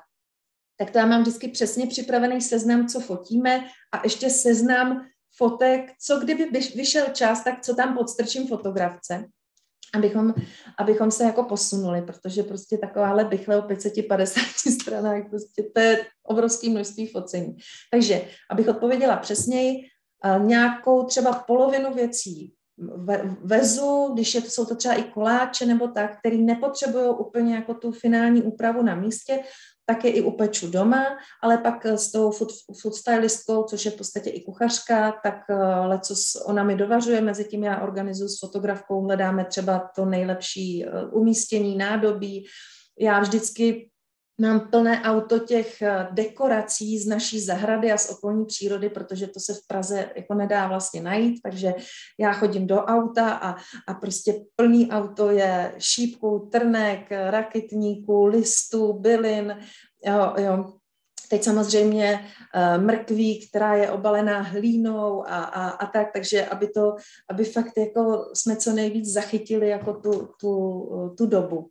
tak to já mám vždycky přesně připravený seznam, co fotíme a ještě seznam fotek, co kdyby vyšel čas, tak co tam podstrčím fotografce, abychom, abychom se jako posunuli, protože prostě takováhle bychle o 550 stranách, prostě to je obrovské množství focení. Takže, abych odpověděla přesněji, eh, nějakou třeba polovinu věcí vezu, když je, jsou to třeba i koláče nebo tak, který nepotřebují úplně jako tu finální úpravu na místě, tak je i upeču doma, ale pak s tou food, food stylistkou, což je v podstatě i kuchařka, tak eh, lecos ona mi dovařuje, mezi tím já organizuji s fotografkou, hledáme třeba to nejlepší eh, umístění, nádobí. Já vždycky Mám plné auto těch eh, dekorací z naší zahrady a z okolní přírody, protože to se v Praze jako nedá vlastně najít, takže já chodím do auta a, a prostě plný auto je šípků, trnek, raketníků, listů, bylin, jo, jo, Teď samozřejmě uh, mrkví, která je obalená hlínou a, a, a tak, takže aby to, aby fakt jako jsme co nejvíc zachytili jako tu, tu, tu dobu.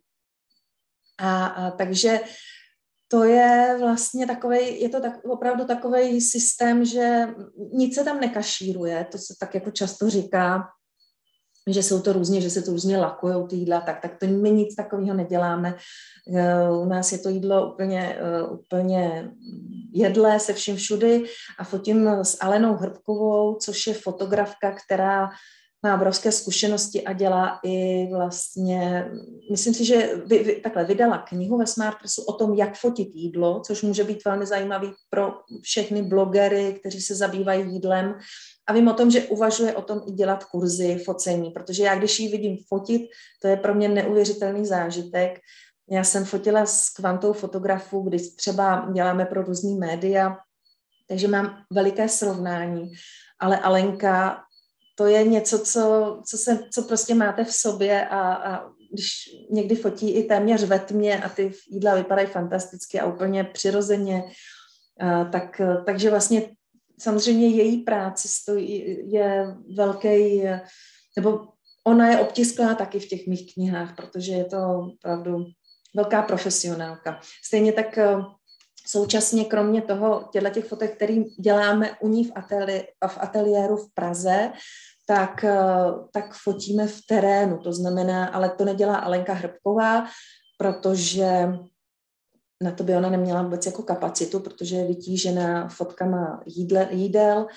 A, a takže to je vlastně takový, je to tak, opravdu takový systém, že nic se tam nekašíruje, to se tak jako často říká, že jsou to různě, že se to různě lakují ty jídla, tak, tak to my nic takového neděláme. Eh, u nás je to jídlo úplně, eh, úplně jedlé se vším všudy a fotím s Alenou Hrbkovou, což je fotografka, která má obrovské zkušenosti a dělá i vlastně, myslím si, že vy, vy, takhle vydala knihu ve Smartpressu o tom, jak fotit jídlo, což může být velmi zajímavý pro všechny blogery, kteří se zabývají jídlem. A vím o tom, že uvažuje o tom i dělat kurzy focení, protože já, když ji vidím fotit, to je pro mě neuvěřitelný zážitek. Já jsem fotila s kvantou fotografů, když třeba děláme pro různý média, takže mám veliké srovnání. Ale Alenka to je něco, co, co, se, co prostě máte v sobě a, a když někdy fotí i téměř ve tmě a ty jídla vypadají fantasticky a úplně přirozeně, a, tak, takže vlastně samozřejmě její práce stojí, je velký, nebo ona je obtisklá taky v těch mých knihách, protože je to opravdu velká profesionálka. Stejně tak současně kromě toho, těchto těch fotek, který děláme u ní v, ateli, v ateliéru v Praze, tak, eh, tak fotíme v terénu. To znamená, ale to nedělá Alenka Hrbková, protože na to by ona neměla vůbec jako kapacitu, protože je vytížená fotkama jídle, jídel,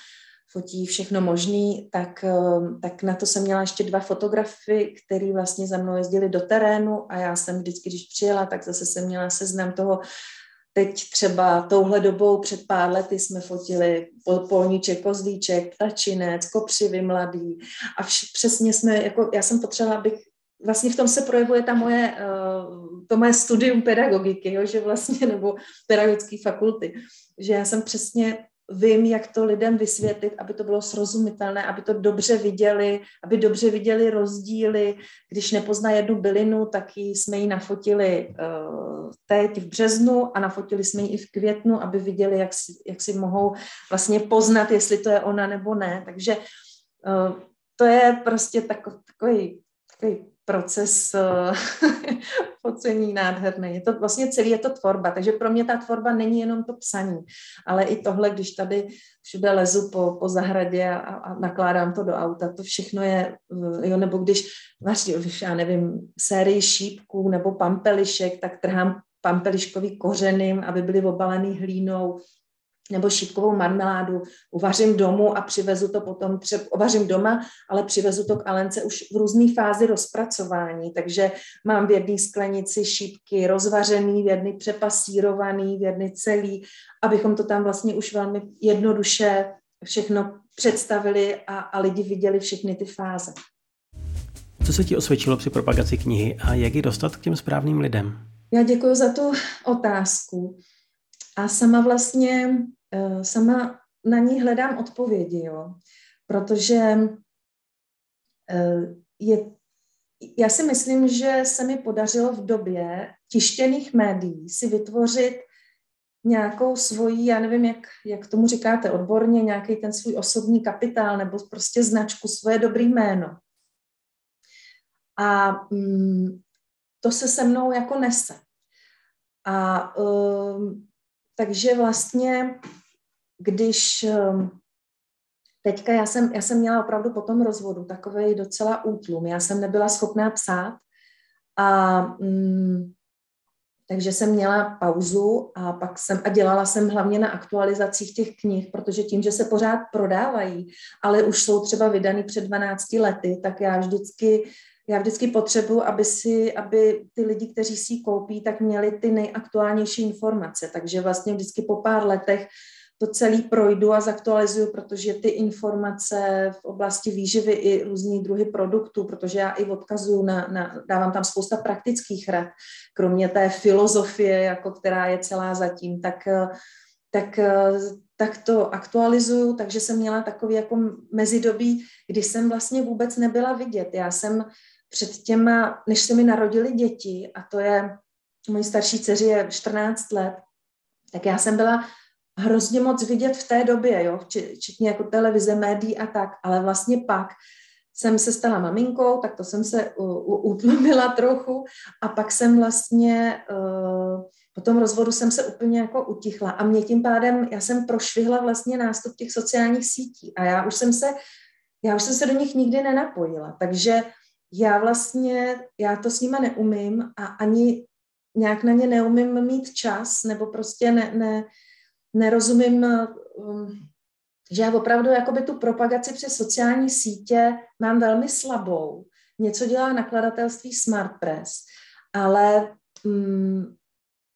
fotí všechno možný, tak, eh, tak na to jsem měla ještě dva fotografy, který vlastně za mnou jezdili do terénu a já jsem vždycky, když přijela, tak zase jsem měla seznam toho, Teď třeba touhle dobou před pár lety jsme fotili polníček, kozlíček, ptačinec, kopřivy mladý a vš- přesně jsme, jako já jsem potřebovala, abych vlastně v tom se projevuje ta moje, to moje studium pedagogiky, jo, že vlastně, nebo pedagogické fakulty, že já jsem přesně vím, jak to lidem vysvětlit, aby to bylo srozumitelné, aby to dobře viděli, aby dobře viděli rozdíly. Když nepozná jednu bylinu, tak ji jsme ji nafotili uh, teď v březnu a nafotili jsme ji i v květnu, aby viděli, jak si, jak si mohou vlastně poznat, jestli to je ona nebo ne. Takže uh, to je prostě takový, takový proces focení nádherný. Je to vlastně celý, je to tvorba, takže pro mě ta tvorba není jenom to psaní, ale i tohle, když tady všude lezu po, po zahradě a, a nakládám to do auta, to všechno je, eh, jo, nebo když vlastně, když já nevím, sérii šípků nebo pampelišek, tak trhám pampeliškový kořeny, aby byly obalený hlínou, nebo šípkovou marmeládu uvařím domů a přivezu to potom, třeba uvařím doma, ale přivezu to k Alence už v různé fázi rozpracování, takže mám v jedné sklenici šípky rozvařený, v jedné přepasírovaný, v jedné celý, abychom to tam vlastně už velmi jednoduše všechno představili a, a lidi viděli všechny ty fáze. Co se ti osvědčilo při propagaci knihy a jak ji dostat k těm správným lidem? Já děkuji za tu otázku. A sama vlastně, eh, sama na ní hledám odpovědi, jo. Protože eh, je, já si myslím, že se mi podařilo v době tištěných médií si vytvořit nějakou svoji, já nevím, jak, jak tomu říkáte odborně, nějaký ten svůj osobní kapitál nebo prostě značku, svoje dobrý jméno. A mm, to se se mnou jako nese. A um, takže vlastně, když ehm, teďka já jsem, já jsem měla opravdu po tom rozvodu takový docela útlum. Já jsem nebyla schopná psát a mm, takže jsem měla pauzu a pak jsem a dělala jsem hlavně na aktualizacích těch knih, protože tím, že se pořád prodávají, ale už jsou třeba vydaný před 12 lety, tak já vždycky já vždycky potřebuji, aby, si, aby ty lidi, kteří si ji koupí, tak měli ty nejaktuálnější informace. Takže vlastně vždycky po pár letech to celý projdu a zaktualizuju, protože ty informace v oblasti výživy i různý druhy produktů, protože já i odkazuju na, na, dávám tam spousta praktických rad, kromě té filozofie, jako která je celá zatím, tak, tak, tak to aktualizuju, takže jsem měla takový jako mezidobí, kdy jsem vlastně vůbec nebyla vidět. Já jsem před těma, než se mi narodili děti, a to je, mojí starší dceři je 14 let, tak já jsem byla hrozně moc vidět v té době, jo, včetně jako televize, médií a tak, ale vlastně pak jsem se stala maminkou, tak to jsem se utlumila trochu a pak jsem vlastně uh, po tom rozvodu jsem se úplně jako utichla a mě tím pádem, já jsem prošvihla vlastně nástup těch sociálních sítí a já už jsem se, já už jsem se do nich nikdy nenapojila, takže já vlastně, já to s nima neumím a ani nějak na ně neumím mít čas, nebo prostě ne, ne, nerozumím, um, že já opravdu jakoby tu propagaci přes sociální sítě mám velmi slabou. Něco dělá nakladatelství SmartPress, ale um,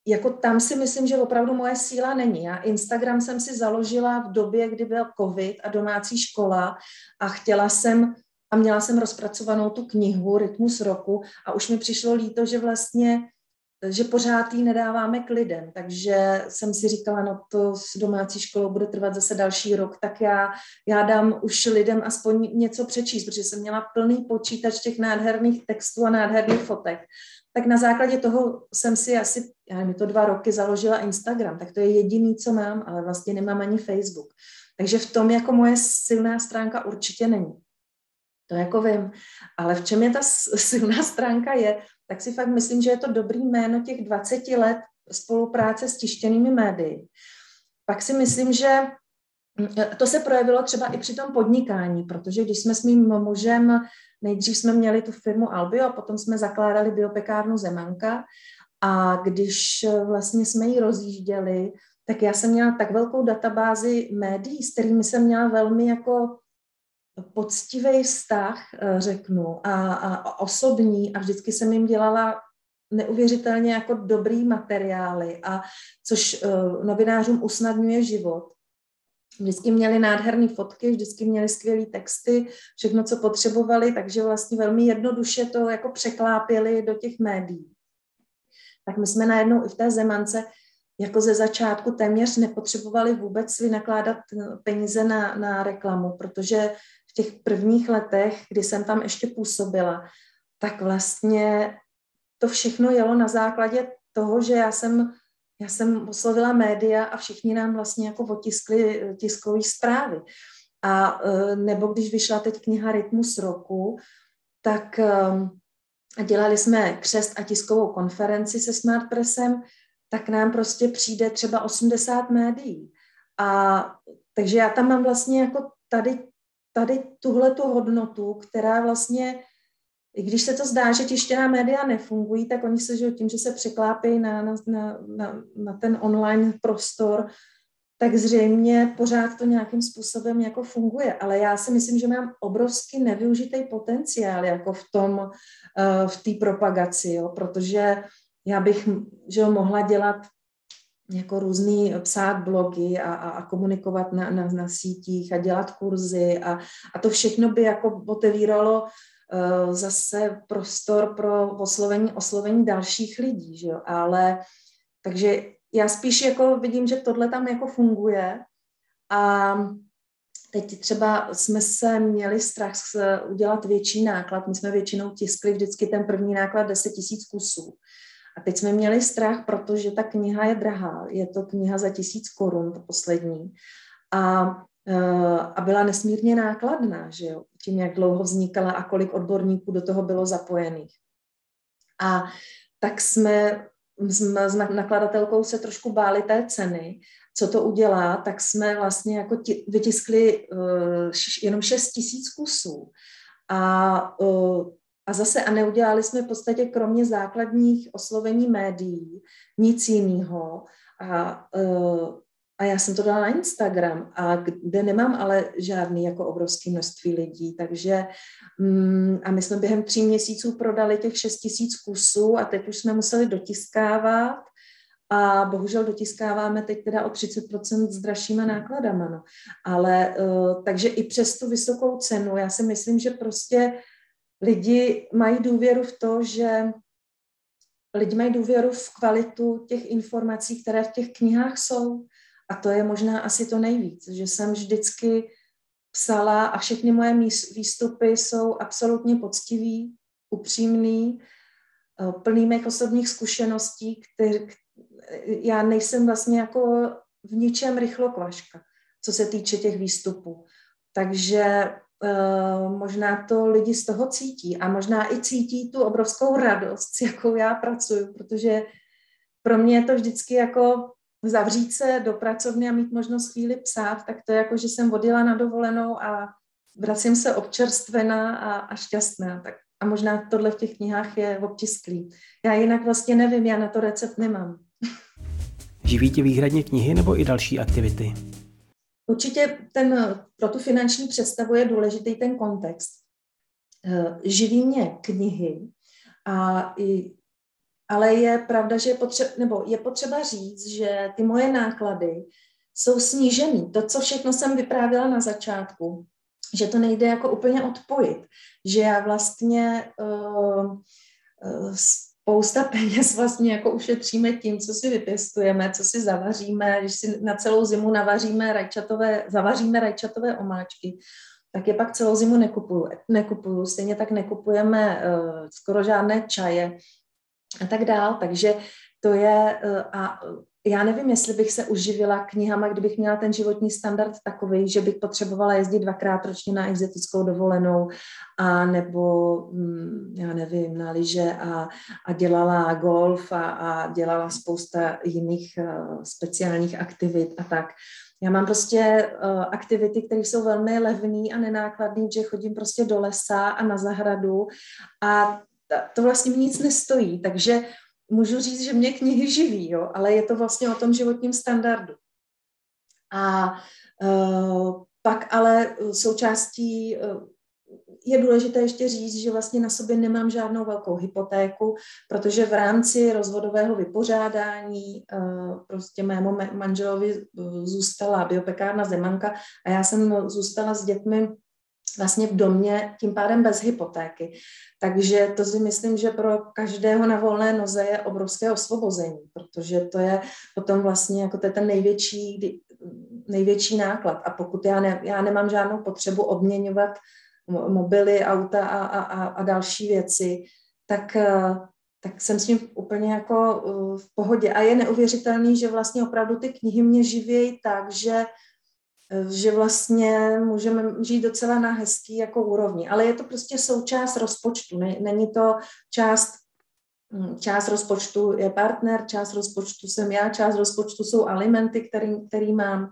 jako tam si myslím, že opravdu moje síla není. Já Instagram jsem si založila v době, kdy byl covid a domácí škola a chtěla jsem a měla jsem rozpracovanou tu knihu Rytmus roku a už mi přišlo líto, že vlastně že pořád ji nedáváme k lidem, takže jsem si říkala, no to s domácí školou bude trvat zase další rok, tak já, já dám už lidem aspoň něco přečíst, protože jsem měla plný počítač těch nádherných textů a nádherných fotek. Tak na základě toho jsem si asi, já nevím, to dva roky založila Instagram, tak to je jediný, co mám, ale vlastně nemám ani Facebook. Takže v tom jako moje silná stránka určitě není. To jako vím. Ale v čem je ta silná stránka je, tak si fakt myslím, že je to dobrý jméno těch 20 let spolupráce s tištěnými médii. Pak si myslím, že mm, to se projevilo třeba i při tom podnikání, protože když jsme s mým mužem, nejdřív jsme měli tu firmu Albio a potom jsme zakládali biopekárnu Zemanka a když vlastně jsme ji rozjížděli, tak já jsem měla tak velkou databázi médií, s kterými jsem měla velmi jako poctivý vztah, eh, řeknu, a, a osobní a vždycky jsem jim dělala neuvěřitelně jako dobrý materiály, a což uh, novinářům usnadňuje život. Vždycky měli nádherné fotky, vždycky měli skvělé texty, všechno, co potřebovali, takže vlastně velmi jednoduše to jako překlápěli do těch médií. Tak my jsme najednou i v té Zemance jako ze začátku téměř nepotřebovali vůbec vynakládat peníze na, na reklamu, protože těch prvních letech, kdy jsem tam ještě působila, tak vlastně to všechno jelo na základě toho, že já jsem, já jsem oslovila média a všichni nám vlastně jako otiskli eh, tiskové zprávy. A eh, nebo když vyšla teď kniha Rytmus roku, tak ehm, dělali jsme křest a tiskovou konferenci se Smart Pressem, tak nám prostě přijde třeba 80 médií. A takže já tam mám vlastně jako tady, tady tuhle tu hodnotu, která vlastně i když se to zdá, že tištěná média nefungují, tak oni se, že tím, že se překlápí na, na, na, na, ten online prostor, tak zřejmě pořád to nějakým způsobem jako funguje. Ale já si myslím, že mám obrovský nevyužitý potenciál jako v tom, uh, v té propagaci, jo, protože já bych že mohla dělat jako různý, psát blogy a, a, a komunikovat na, na, na sítích a dělat kurzy a, a to všechno by jako otevíralo uh, zase prostor pro oslovení, oslovení dalších lidí, že jo? ale takže já spíš jako vidím, že tohle tam jako funguje a teď třeba jsme se měli strach udělat větší náklad, my jsme většinou tiskli vždycky ten první náklad 10 tisíc kusů. A teď jsme měli strach, protože ta kniha je drahá. Je to kniha za tisíc korun, to poslední. A, eh, a byla nesmírně nákladná, že jo? tím, jak dlouho vznikala a kolik odborníků do toho bylo zapojených. A tak jsme s nakladatelkou se trošku báli té ceny, co to udělá, tak jsme vlastně jako ti, vytiskli uh, jenom 6 tisíc kusů. A uh, a zase a neudělali jsme v podstatě kromě základních oslovení médií nic jiného. A, uh, a já jsem to dala na Instagram, a kde nemám ale žádný jako obrovský množství lidí, takže um, a my jsme během tří měsíců prodali těch 6 tisíc kusů a teď už jsme museli dotiskávat a bohužel dotiskáváme teď teda o 30% s dražšíma nákladama. No. Ale uh, takže i přes tu vysokou cenu, já si myslím, že prostě lidi mají důvěru v to, že lidi mají důvěru v kvalitu těch informací, které v těch knihách jsou. A to je možná asi to nejvíc, že jsem vždycky psala a všechny moje výstupy jsou absolutně poctivý, upřímný, eh, plný mých osobních zkušeností, který, já nejsem vlastně jako v ničem rychlokvaška, co se týče těch výstupů. Takže možná to lidi z toho cítí a možná i cítí tu obrovskou radost, s jakou já pracuji, protože pro mě je to vždycky jako zavřít se do pracovny a mít možnost chvíli psát, tak to je jako, že jsem odjela na dovolenou a vracím se občerstvená a, a šťastná. Tak a možná tohle v těch knihách je obtisklý. Já jinak vlastně nevím, já na to recept nemám. Živí tě výhradně knihy nebo i další aktivity? Určitě ten, pro tu finanční představu je důležitý ten kontext. Eh, živí mě knihy, a i, ale je pravda, že je potřeba, nebo je potřeba říct, že ty moje náklady jsou snížený. To, co všechno jsem vyprávěla na začátku, že to nejde jako úplně odpojit, že já vlastně uh, uh, spousta peněz vlastně jako ušetříme tím, co si vypěstujeme, co si zavaříme, když si na celou zimu navaříme rajčatové, zavaříme rajčatové omáčky, tak je pak celou zimu nekupuju. nekupuju. Stejně tak nekupujeme uh, skoro žádné čaje a tak dál. Takže to je, uh, a já nevím, jestli bych se uživila knihama, kdybych měla ten životní standard takový, že bych potřebovala jezdit dvakrát ročně na exotickou dovolenou a nebo, hm, já nevím, na lyže a, a dělala golf a, a dělala spousta jiných uh, speciálních aktivit a tak. Já mám prostě uh, aktivity, které jsou velmi levné a nenákladné, že chodím prostě do lesa a na zahradu a to vlastně mi nic nestojí, takže můžu říct, že mě knihy živí, jo, ale je to vlastně o tom životním standardu. A uh, pak ale součástí uh, je důležité ještě říct, že vlastně na sobě nemám žádnou velkou hypotéku, protože v rámci rozvodového vypořádání prostě mému manželovi zůstala biopekárna Zemanka a já jsem zůstala s dětmi vlastně v domě, tím pádem bez hypotéky. Takže to si myslím, že pro každého na volné noze je obrovské osvobození, protože to je potom vlastně jako to je ten největší, největší náklad. A pokud já, ne, já nemám žádnou potřebu obměňovat mobily, auta a, a, a další věci, tak, eh, tak jsem s ním úplně jako eh, v pohodě. A je neuvěřitelný, že vlastně opravdu ty knihy mě živějí tak, že že vlastně můžeme žít docela na hezký jako úrovni. Ale je to prostě součást rozpočtu, není to část hm, Část rozpočtu je partner, část rozpočtu jsem já, část rozpočtu jsou alimenty, který, který mám,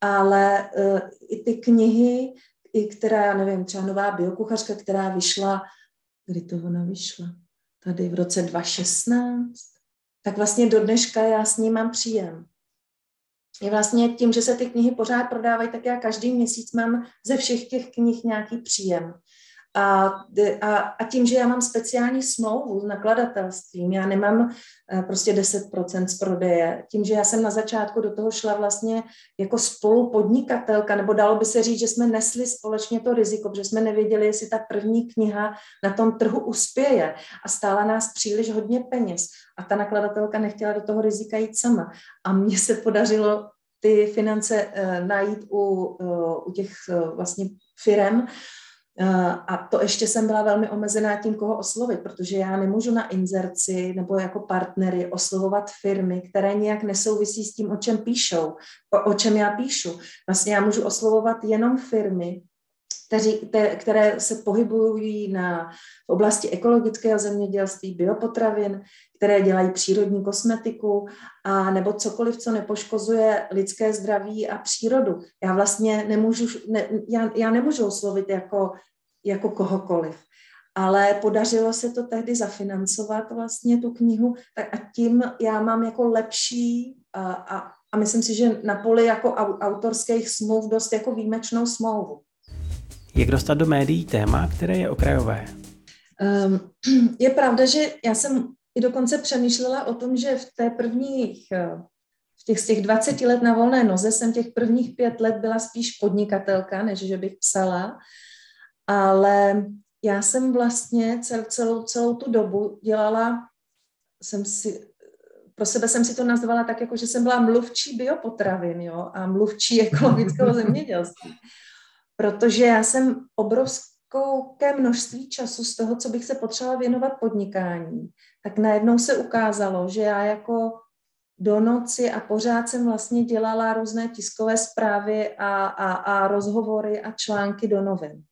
ale uh, i ty knihy, i která, já nevím, třeba nová biokuchařka, která vyšla, kdy to ona vyšla? Tady v roce 2016. Tak vlastně do dneška já s ní mám příjem je vlastně tím, že se ty knihy pořád prodávají, tak já každý měsíc mám ze všech těch knih nějaký příjem. A, a, a tím, že já mám speciální smlouvu s nakladatelstvím, já nemám eh, prostě 10% z prodeje, tím, že já jsem na začátku do toho šla vlastně jako spolupodnikatelka, nebo dalo by se říct, že jsme nesli společně to riziko, protože jsme nevěděli, jestli ta první kniha na tom trhu uspěje a stála nás příliš hodně peněz. A ta nakladatelka nechtěla do toho rizika jít sama. A mně se podařilo ty finance uh, najít u, uh, u těch vlastně firem, a to ještě jsem byla velmi omezená tím, koho oslovit, protože já nemůžu na inzerci nebo jako partnery oslovovat firmy, které nějak nesouvisí s tím, o čem píšou, o, o čem já píšu. Vlastně já můžu oslovovat jenom firmy, kteří, které se pohybují na, v oblasti ekologického zemědělství, biopotravin, které dělají přírodní kosmetiku a nebo cokoliv, co nepoškozuje lidské zdraví a přírodu. Já vlastně nemůžu, ne, já, já nemůžu oslovit jako, jako kohokoliv. Ale podařilo se to tehdy zafinancovat vlastně tu knihu tak a tím já mám jako lepší a, a, a myslím si, že na poli jako autorských smluv dost jako výjimečnou smlouvu. Jak dostat do médií téma, které je okrajové? Um, je pravda, že já jsem i dokonce přemýšlela o tom, že v té prvních, eh, v těch z těch 20 let na volné noze jsem těch prvních pět let byla spíš podnikatelka, než že bych psala, ale já jsem vlastně cel, celou, celou tu dobu dělala, jsem si, pro sebe jsem si to nazvala tak, jako že jsem byla mluvčí biopotravin jo, a mluvčí ekologického zemědělství. Protože já jsem obrovské množství času z toho, co bych se potřebovala věnovat podnikání, tak najednou se ukázalo, že já jako do noci a pořád jsem vlastně dělala různé tiskové zprávy a, a, a rozhovory a články do novin.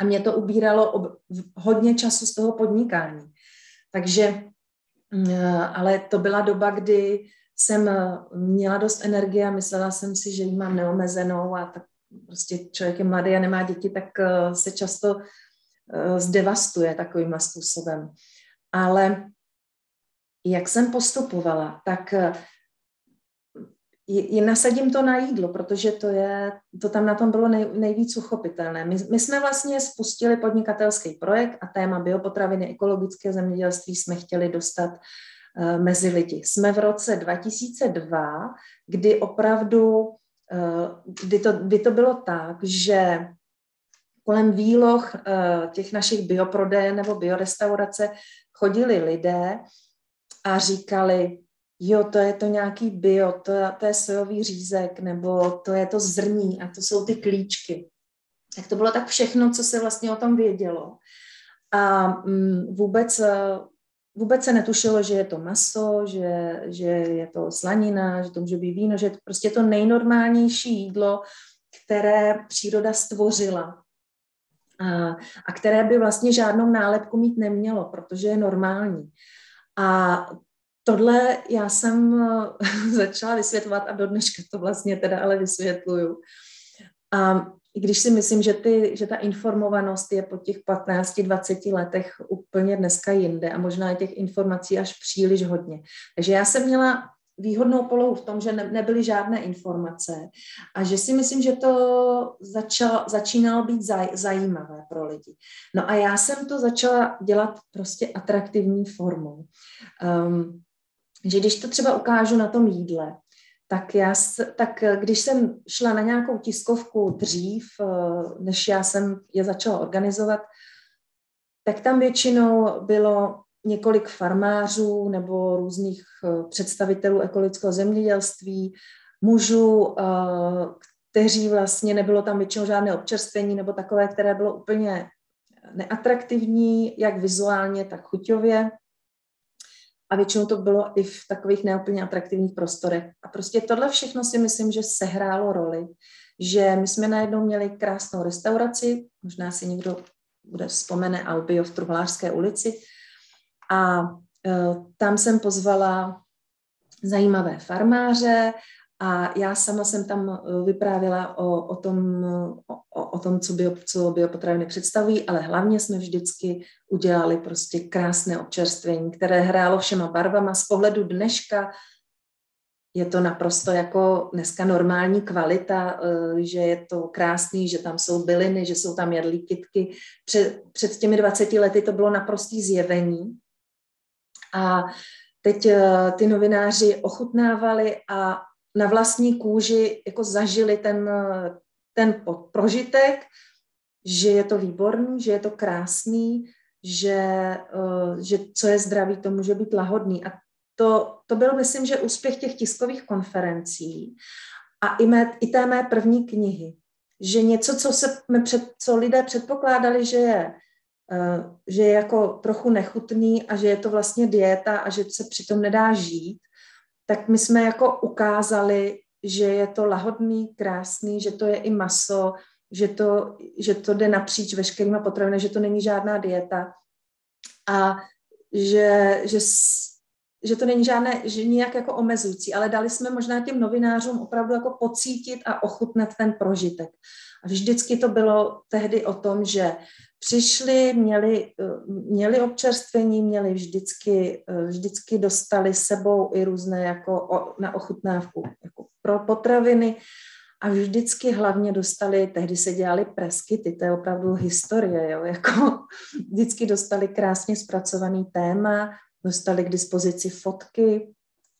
A mě to ubíralo ob, hodně času z toho podnikání. Takže, mm, ale to byla doba, kdy jsem měla dost energie a myslela jsem si, že ji mám neomezenou a tak prostě člověk je mladý a nemá děti, tak eh, se často eh, zdevastuje takovým způsobem. Ale jak jsem postupovala, tak eh, je, nasadím to na jídlo, protože to, je, to tam na tom bylo nej, nejvíc uchopitelné. My, my jsme vlastně spustili podnikatelský projekt a téma biopotraviny, ekologické zemědělství jsme chtěli dostat uh, mezi lidi. Jsme v roce 2002, kdy opravdu, kdy, to, kdy to bylo tak, že kolem výloh uh, těch našich bioprodeje nebo biorestaurace chodili lidé a říkali, jo, to je to nějaký bio, to, to je sojový řízek, nebo to je to zrní a to jsou ty klíčky. Tak to bylo tak všechno, co se vlastně o tom vědělo. A mm, vůbec, vůbec se netušilo, že je to maso, že, že je to slanina, že to může být víno, že je to prostě to nejnormálnější jídlo, které příroda stvořila a, a které by vlastně žádnou nálepku mít nemělo, protože je normální. A tohle já jsem začala vysvětlovat a do dneška to vlastně teda ale vysvětluju. A i když si myslím, že, ty, že ta informovanost je po těch 15-20 letech úplně dneska jinde a možná i těch informací až příliš hodně. Takže já jsem měla výhodnou polohu v tom, že ne, nebyly žádné informace a že si myslím, že to začal, začínalo být zaj, zajímavé pro lidi. No a já jsem to začala dělat prostě atraktivní formou. Um, že když to třeba ukážu na tom jídle, tak, já, tak když jsem šla na nějakou tiskovku dřív, eh, než já jsem je začala organizovat, tak tam většinou bylo několik farmářů nebo různých eh, představitelů ekologického zemědělství, mužů, eh, kteří vlastně nebylo tam většinou žádné občerstvení nebo takové, které bylo úplně neatraktivní, jak vizuálně, tak chuťově. A většinou to bylo i v takových neúplně atraktivních prostorech. A prostě tohle všechno si myslím, že sehrálo roli, že my jsme najednou měli krásnou restauraci, možná si někdo bude vzpomene Albio v Truhlářské ulici, a e, tam jsem pozvala zajímavé farmáře a já sama jsem tam e, vyprávěla o, o, tom, o, o tom, co, bio, co biopotraviny představují, ale hlavně jsme vždycky udělali prostě krásné občerstvení, které hrálo všema barvama. Z pohledu dneška je to naprosto jako dneska normální kvalita, e, že je to krásný, že tam jsou byliny, že jsou tam jedlí kytky. Před, před těmi 20 lety to bylo naprostý zjevení, a teď eh, ty novináři ochutnávali a na vlastní kůži jako zažili ten, ten prožitek, že je to výborný, že je to krásný, že, eh, že co je zdravý, to může být lahodný. A to, to byl, myslím, že úspěch těch tiskových konferencí a i, mé, i té mé první knihy. Že něco, co, se, před, co lidé předpokládali, že je Eh, že je jako trochu nechutný a že je to vlastně dieta a že se přitom nedá žít, tak my jsme jako ukázali, že je to lahodný, krásný, že to je i maso, že to, že to jde napříč veškerýma potravinami, že to není žádná dieta a že, že, že to není žádné, že nijak jako omezující, ale dali jsme možná těm novinářům opravdu jako pocítit a ochutnat ten prožitek. A vždycky to bylo tehdy o tom, že přišli, měli, měli občerstvení, měli vždycky, vždycky dostali sebou i různé jako na ochutnávku jako pro potraviny a vždycky hlavně dostali, tehdy se dělali preskyty, to je opravdu historie, jo, jako vždycky dostali krásně zpracovaný téma, dostali k dispozici fotky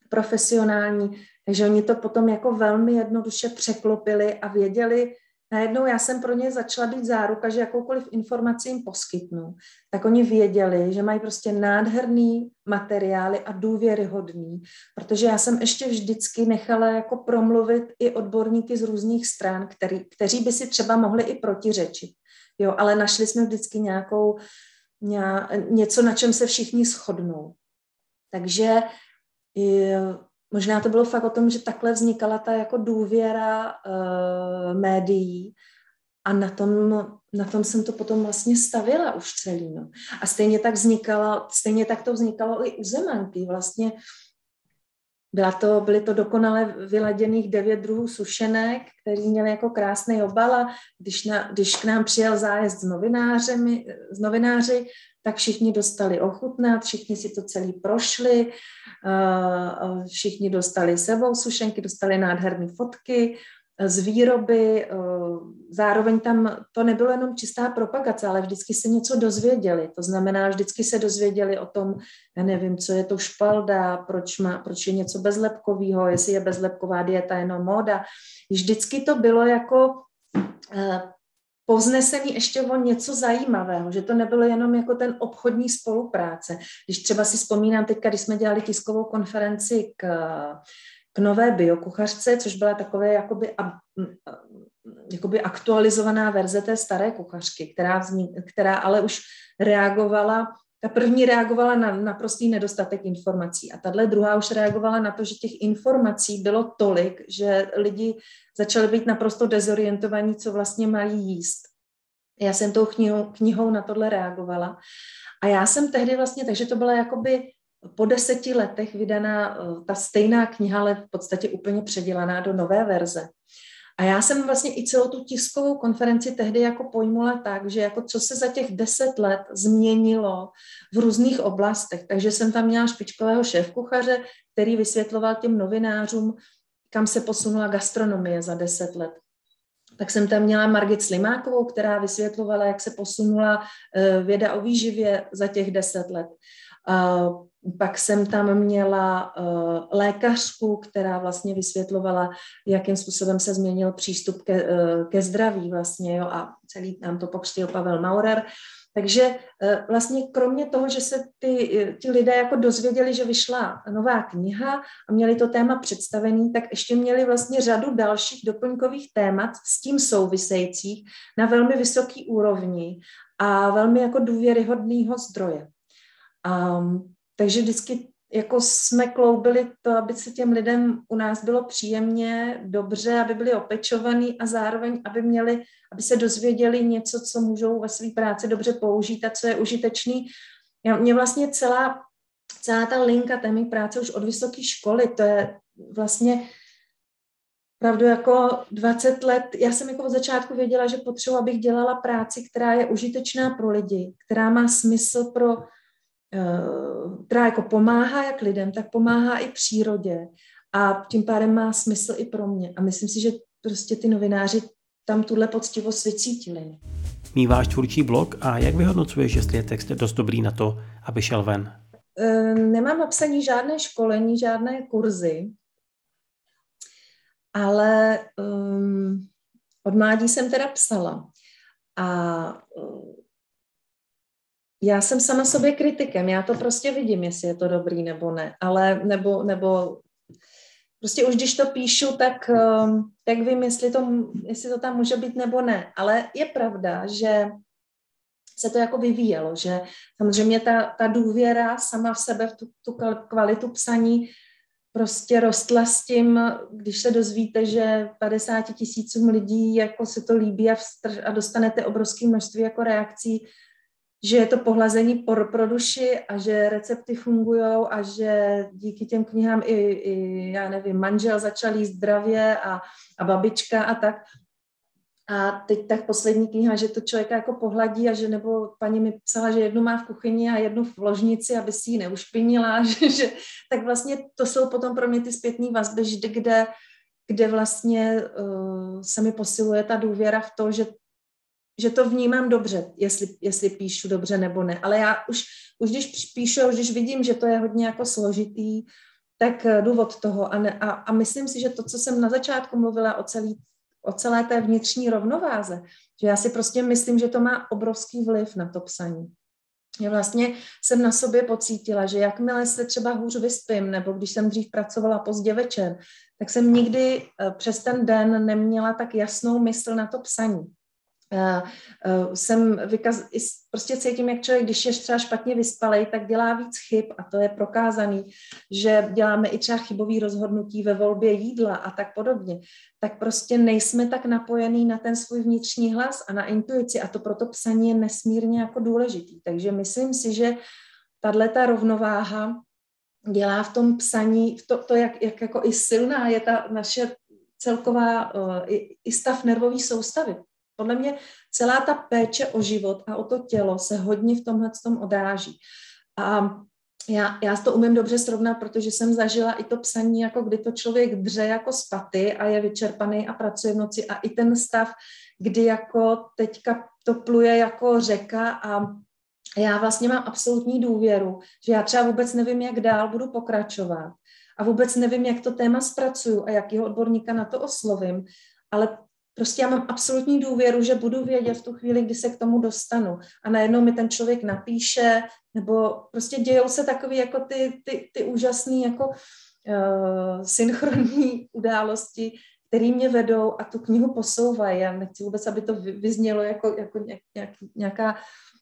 profesionální, takže oni to potom jako velmi jednoduše překlopili a věděli, najednou já jsem pro ně začala být záruka, že jakoukoliv informaci jim poskytnu, tak oni věděli, že mají prostě nádherný materiály a důvěryhodný, protože já jsem ještě vždycky nechala jako promluvit i odborníky z různých stran, který, kteří by si třeba mohli i protiřečit. Jo, ale našli jsme vždycky nějakou, ně, něco, na čem se všichni shodnou. Takže možná to bylo fakt o tom, že takhle vznikala ta jako důvěra uh, médií a na tom, na tom jsem to potom vlastně stavila už celý. No. A stejně tak vznikalo, stejně tak to vznikalo i u Zemanky. Vlastně byla to, byly to dokonale vyladěných devět druhů sušenek, který měli jako krásný obal a když, na, když k nám přijel zájezd s, novinářemi, s novináři, tak všichni dostali ochutnat, všichni si to celý prošli, všichni dostali sebou sušenky, dostali nádherné fotky z výroby, zároveň tam to nebylo jenom čistá propagace, ale vždycky se něco dozvěděli. To znamená, vždycky se dozvěděli o tom, já nevím, co je to špalda, proč, má, proč je něco bezlepkového, jestli je bezlepková dieta jenom móda. Vždycky to bylo jako eh, povznesený ještě o něco zajímavého, že to nebylo jenom jako ten obchodní spolupráce. Když třeba si vzpomínám teďka, když jsme dělali tiskovou konferenci k, k nové biokuchařce, což byla takové jakoby, jakoby aktualizovaná verze té staré kuchařky, která, vznik, která ale už reagovala ta první reagovala na naprostý nedostatek informací a tahle druhá už reagovala na to, že těch informací bylo tolik, že lidi začali být naprosto dezorientovaní, co vlastně mají jíst. Já jsem tou knihou, knihou na tohle reagovala. A já jsem tehdy vlastně, takže to byla jakoby po deseti letech vydaná eh, ta stejná kniha, ale v podstatě úplně předělaná do nové verze. A já jsem vlastně i celou tu tiskovou konferenci tehdy jako pojmula tak, že jako co se za těch deset let změnilo v různých oblastech. Takže jsem tam měla špičkového šéfkuchaře, který vysvětloval těm novinářům, kam se posunula gastronomie za deset let. Tak jsem tam měla Margit Slimákovou, která vysvětlovala, jak se posunula eh, věda o výživě za těch deset let. Pak jsem tam měla uh, lékařku, která vlastně vysvětlovala, jakým způsobem se změnil přístup ke, uh, ke zdraví vlastně, jo, a celý nám to pokřtil Pavel Maurer. Takže uh, vlastně kromě toho, že se ty, ty lidé jako dozvěděli, že vyšla nová kniha a měli to téma představený, tak ještě měli vlastně řadu dalších doplňkových témat s tím souvisejících na velmi vysoký úrovni a velmi jako důvěryhodného zdroje. Um, takže vždycky jako jsme kloubili to, aby se těm lidem u nás bylo příjemně, dobře, aby byli opečovaní a zároveň, aby měli, aby se dozvěděli něco, co můžou ve své práci dobře použít a co je užitečný. Já, mě vlastně celá, celá ta linka té mé práce už od vysoké školy, to je vlastně pravdu jako 20 let, já jsem jako od začátku věděla, že potřebuji, abych dělala práci, která je užitečná pro lidi, která má smysl pro která jako pomáhá jak lidem, tak pomáhá i přírodě a tím pádem má smysl i pro mě. A myslím si, že prostě ty novináři tam tuhle poctivost vycítili. Míváš tvůrčí blog a jak vyhodnocuješ, jestli je text dost dobrý na to, aby šel ven? Eh, nemám napsaní žádné školení, žádné kurzy, ale um, od mládí jsem teda psala. A um, já jsem sama sobě kritikem, já to prostě vidím, jestli je to dobrý nebo ne, ale nebo, nebo prostě už když to píšu, tak, um, tak vím, jestli to, jestli to tam může být nebo ne, ale je pravda, že se to jako vyvíjelo, že samozřejmě ta, ta důvěra sama v sebe, v tu, tu kvalitu psaní prostě rostla s tím, když se dozvíte, že 50 tisícům lidí jako se to líbí a, vstr- a dostanete obrovské množství jako reakcí, že je to pohlazení pro, pro duši a že recepty fungují a že díky těm knihám i, i já nevím, manžel začal jíst zdravě a, a babička a tak. A teď tak poslední kniha, že to člověka jako pohladí a že nebo paní mi psala, že jednu má v kuchyni a jednu v ložnici, aby si ji neušpinila, že, že, tak vlastně to jsou potom pro mě ty zpětné vazby, kde, kde vlastně uh, se mi posiluje ta důvěra v to, že že to vnímám dobře, jestli, jestli píšu dobře nebo ne. Ale já už, už když píšu, už když vidím, že to je hodně jako složitý, tak eh, důvod toho. A, ne, a, a myslím si, že to, co jsem na začátku mluvila o, celý, o celé té vnitřní rovnováze, že já si prostě myslím, že to má obrovský vliv na to psaní. Já vlastně jsem na sobě pocítila, že jakmile se třeba hůř vyspím, nebo když jsem dřív pracovala pozdě večer, tak jsem nikdy eh, přes ten den neměla tak jasnou mysl na to psaní. Uh, uh, jsem vykaz, prostě cítím, jak člověk, když je třeba špatně vyspalej, tak dělá víc chyb a to je prokázaný, že děláme i třeba chybový rozhodnutí ve volbě jídla a tak podobně, tak prostě nejsme tak napojení na ten svůj vnitřní hlas a na intuici a to proto psaní je nesmírně jako důležitý. Takže myslím si, že tahle ta rovnováha dělá v tom psaní, to, to jak, jak jako i silná je ta naše celková uh, i, i stav nervové soustavy podle mě celá ta péče o život a o to tělo se hodně v tomhle tom odráží. A já, já to umím dobře srovnat, protože jsem zažila i to psaní, jako kdy to člověk dře jako spaty a je vyčerpaný a pracuje v noci a i ten stav, kdy jako teďka to pluje jako řeka a já vlastně mám absolutní důvěru, že já třeba vůbec nevím, jak dál budu pokračovat a vůbec nevím, jak to téma zpracuju a jakého odborníka na to oslovím, ale Prostě já mám absolutní důvěru, že budu vědět v tu chvíli, kdy se k tomu dostanu. A najednou mi ten člověk napíše, nebo prostě dějou se takové jako ty, ty, ty úžasné jako uh, synchronní události, které mě vedou a tu knihu posouvají. Já nechci vůbec, aby to vyznělo jako, jako nějak, nějaká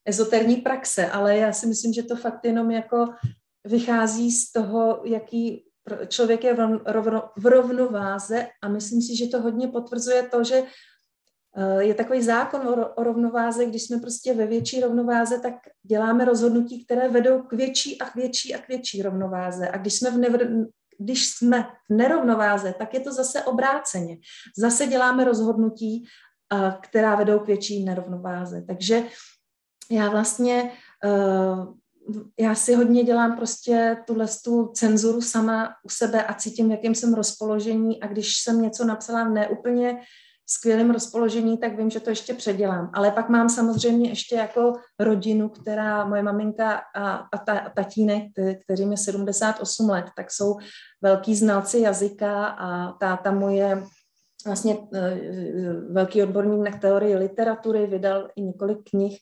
ezoterní praxe, ale já si myslím, že to fakt jenom jako vychází z toho, jaký člověk je v rovnováze a myslím si, že to hodně potvrzuje to, že eh, je takový zákon o rovnováze, když jsme prostě ve větší rovnováze, tak děláme rozhodnutí, které vedou k větší a k větší a k větší rovnováze. A když jsme v, nevr, když jsme v nerovnováze, tak je to zase obráceně. Zase děláme rozhodnutí, eh, která vedou k větší nerovnováze. Takže já vlastně uh, já si hodně dělám prostě tuhle tu cenzuru sama u sebe a cítím, v jakém jsem rozpoložení a když jsem něco napsala v neúplně skvělém rozpoložení, tak vím, že to ještě předělám. Ale pak mám samozřejmě ještě jako rodinu, která, moje maminka a, a ta, tatínek, kterým je 78 let, tak jsou velký znalci jazyka a ta, ta moje vlastně e, velký odborník na teorii literatury, vydal i několik knih.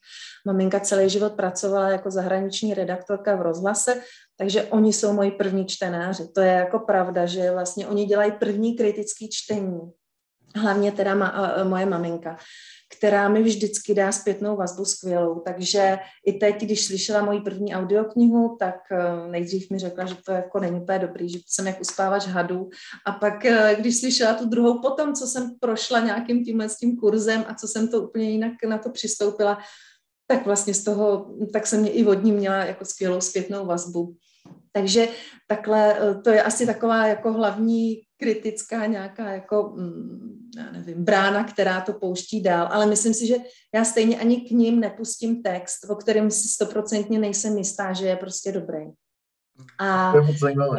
Maminka celý život pracovala jako zahraniční redaktorka v rozhlase, takže oni jsou moji první čtenáři. To je jako pravda, že vlastně oni dělají první kritický čtení. Hlavně teda ma, moje maminka která mi vždycky dá zpětnou vazbu skvělou. Takže i teď, když slyšela moji první audioknihu, tak eh, nejdřív mi řekla, že to jako není úplně dobrý, že jsem jak uspávač hadů. A pak, eh, když slyšela tu druhou potom, co jsem prošla nějakým tímhle s tím kurzem a co jsem to úplně jinak na to přistoupila, tak vlastně z toho, tak jsem mě i vodní měla jako skvělou zpětnou vazbu. Takže takhle, eh, to je asi taková jako hlavní kritická nějaká jako, mm, já nevím, brána, která to pouští dál, ale myslím si, že já stejně ani k ním nepustím text, o kterém si stoprocentně nejsem jistá, že je prostě dobrý. A,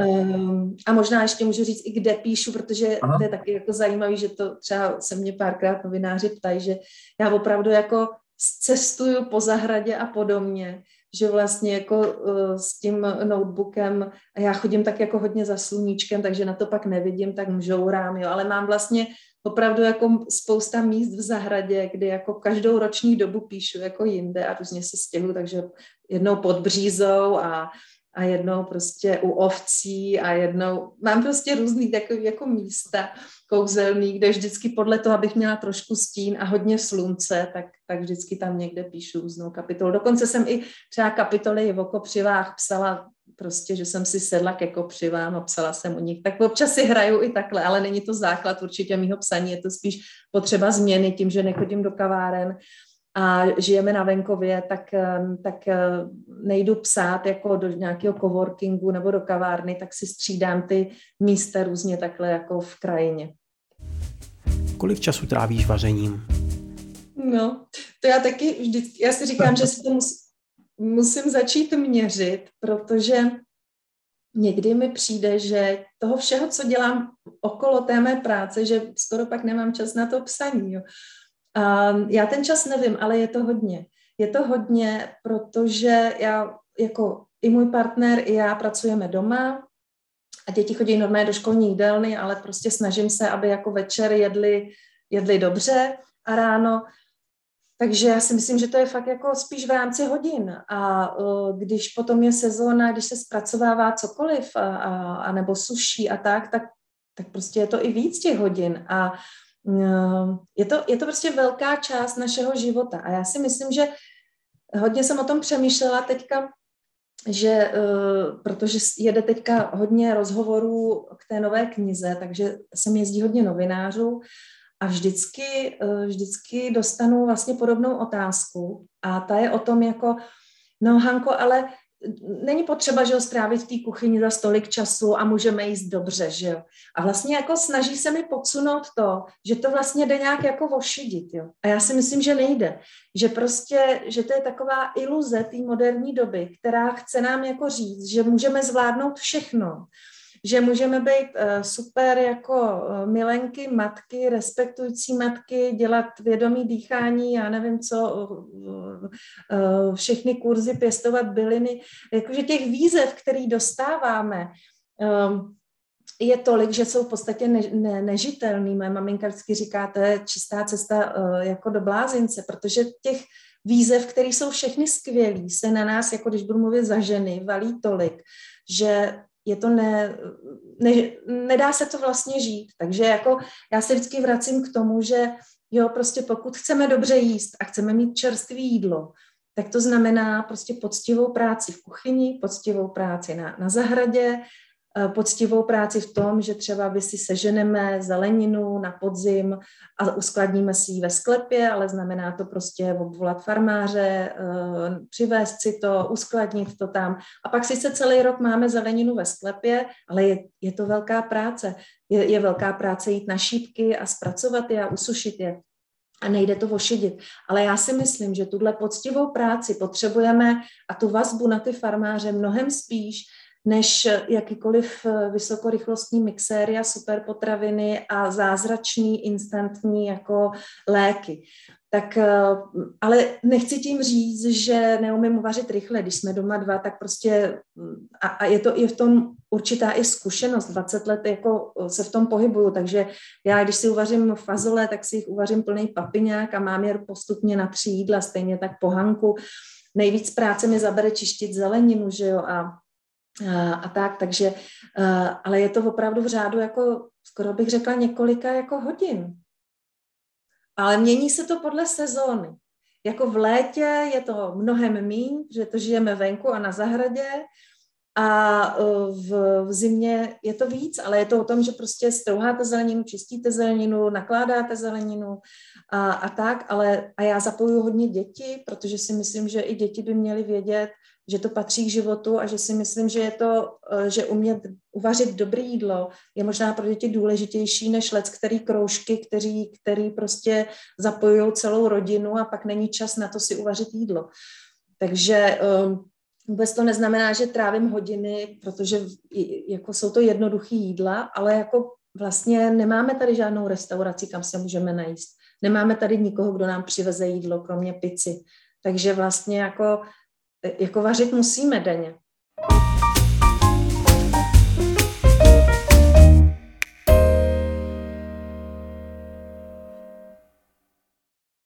um, a možná ještě můžu říct i kde píšu, protože Aha. to je taky jako zajímavé, že to třeba se mě párkrát novináři ptají, že já opravdu jako cestuju po zahradě a podobně že vlastně jako uh, s tím notebookem, já chodím tak jako hodně za sluníčkem, takže na to pak nevidím, tak mžourám, jo, ale mám vlastně opravdu jako spousta míst v zahradě, kdy jako každou roční dobu píšu jako jinde a různě se stěhu, takže jednou pod břízou a a jednou prostě u ovcí a jednou, mám prostě různý takový jako místa kouzelný, kde vždycky podle toho, abych měla trošku stín a hodně slunce, tak, tak vždycky tam někde píšu různou kapitolu. Dokonce jsem i třeba kapitoly v okopřivách psala prostě, že jsem si sedla ke kopřivám a psala jsem u nich. Tak občas si hraju i takhle, ale není to základ určitě mýho psaní, je to spíš potřeba změny tím, že nechodím do kaváren a žijeme na venkově, tak, tak eh, nejdu psát jako do nějakého coworkingu nebo do kavárny, tak si střídám ty místa různě takhle jako v krajině. Kolik času trávíš vařením? No, to já taky vždycky, já si říkám, že si to mus, musím začít měřit, protože někdy mi přijde, že toho všeho, co dělám okolo té mé práce, že skoro pak nemám čas na to psaní. Jo. Um, já ten čas nevím, ale je to hodně. Je to hodně, protože já jako i můj partner, i já pracujeme doma a děti chodí normálně do školní jídelny, ale prostě snažím se, aby jako večer jedli, jedli dobře a ráno. Takže já si myslím, že to je fakt jako spíš v rámci hodin. A uh, když potom je sezóna, když se zpracovává cokoliv, a, a, a nebo suší a tak, tak, tak prostě je to i víc těch hodin. A je to, je to prostě velká část našeho života. A já si myslím, že hodně jsem o tom přemýšlela teďka, že uh, protože jede teďka hodně rozhovorů k té nové knize, takže sem jezdí hodně novinářů a vždycky, uh, vždycky dostanu vlastně podobnou otázku a ta je o tom jako, no Hanko, ale není potřeba, že ho strávit v té kuchyni za stolik času a můžeme jíst dobře, že jo. A vlastně jako snaží se mi podsunout to, že to vlastně jde nějak jako vošidit, jo. A já si myslím, že nejde. Že prostě, že to je taková iluze té moderní doby, která chce nám jako říct, že můžeme zvládnout všechno že můžeme být uh, super jako uh, milenky, matky, respektující matky, dělat vědomí dýchání, já nevím co, všechny kurzy pěstovat byliny. Jakože těch výzev, který dostáváme, um, je tolik, že jsou v podstatě ne, ne, nežitelný. Moje maminka vždycky říká, to je čistá cesta uh, jako do blázince, protože těch výzev, které jsou všechny skvělý, se na nás, jako když budu mluvit za ženy, valí tolik, že je to ne, ne, nedá se to vlastně žít. Takže jako já se vždycky vracím k tomu, že jo, prostě pokud chceme dobře jíst a chceme mít čerstvé jídlo, tak to znamená prostě poctivou práci v kuchyni, poctivou práci na, na zahradě, poctivou práci v tom, že třeba by si seženeme zeleninu na podzim a uskladníme si ji ve sklepě, ale znamená to prostě obvolat farmáře, eh, přivést si to, uskladnit to tam. A pak sice celý rok máme zeleninu ve sklepě, ale je, je to velká práce. Je, je velká práce jít na šípky a zpracovat je a usušit je. a nejde to ošidit. Ale já si myslím, že tuhle poctivou práci potřebujeme a tu vazbu na ty farmáře mnohem spíš, než jakýkoliv eh, vysokorychlostní mixéry a superpotraviny a zázračný instantní jako léky. Tak, eh, ale nechci tím říct, že neumím uvařit rychle. Když jsme doma dva, tak prostě mm, a, a je to i v tom určitá i zkušenost. 20 let jako eh, se v tom pohybuju, takže já, když si uvařím fazole, tak si jich uvařím plný papiňák a mám je postupně na tři jídla, stejně tak pohanku. Nejvíc práce mi zabere čištit zeleninu, že jo, a a tak, takže, ale je to opravdu v řádu jako, skoro bych řekla několika jako hodin. Ale mění se to podle sezóny. Jako v létě je to mnohem míň, že to žijeme venku a na zahradě a e, v, v zimě je to víc, ale je to o tom, že prostě strouháte zeleninu, čistíte zeleninu, nakládáte zeleninu a, a tak, ale a já zapojuju hodně děti, protože si myslím, že i děti by měly vědět, že to patří k životu a že si myslím, že je to, eh, že umět uvařit dobré jídlo je možná pro děti důležitější než let, který kroužky, který, který prostě zapojují celou rodinu a pak není čas na to si uvařit jídlo. Takže um, vůbec to neznamená, že trávím hodiny, protože jako jsou to jednoduché jídla, ale jako vlastně nemáme tady žádnou restauraci, kam se můžeme najíst. Nemáme tady nikoho, kdo nám přiveze jídlo, kromě pici. Takže vlastně jako jako vařit musíme denně.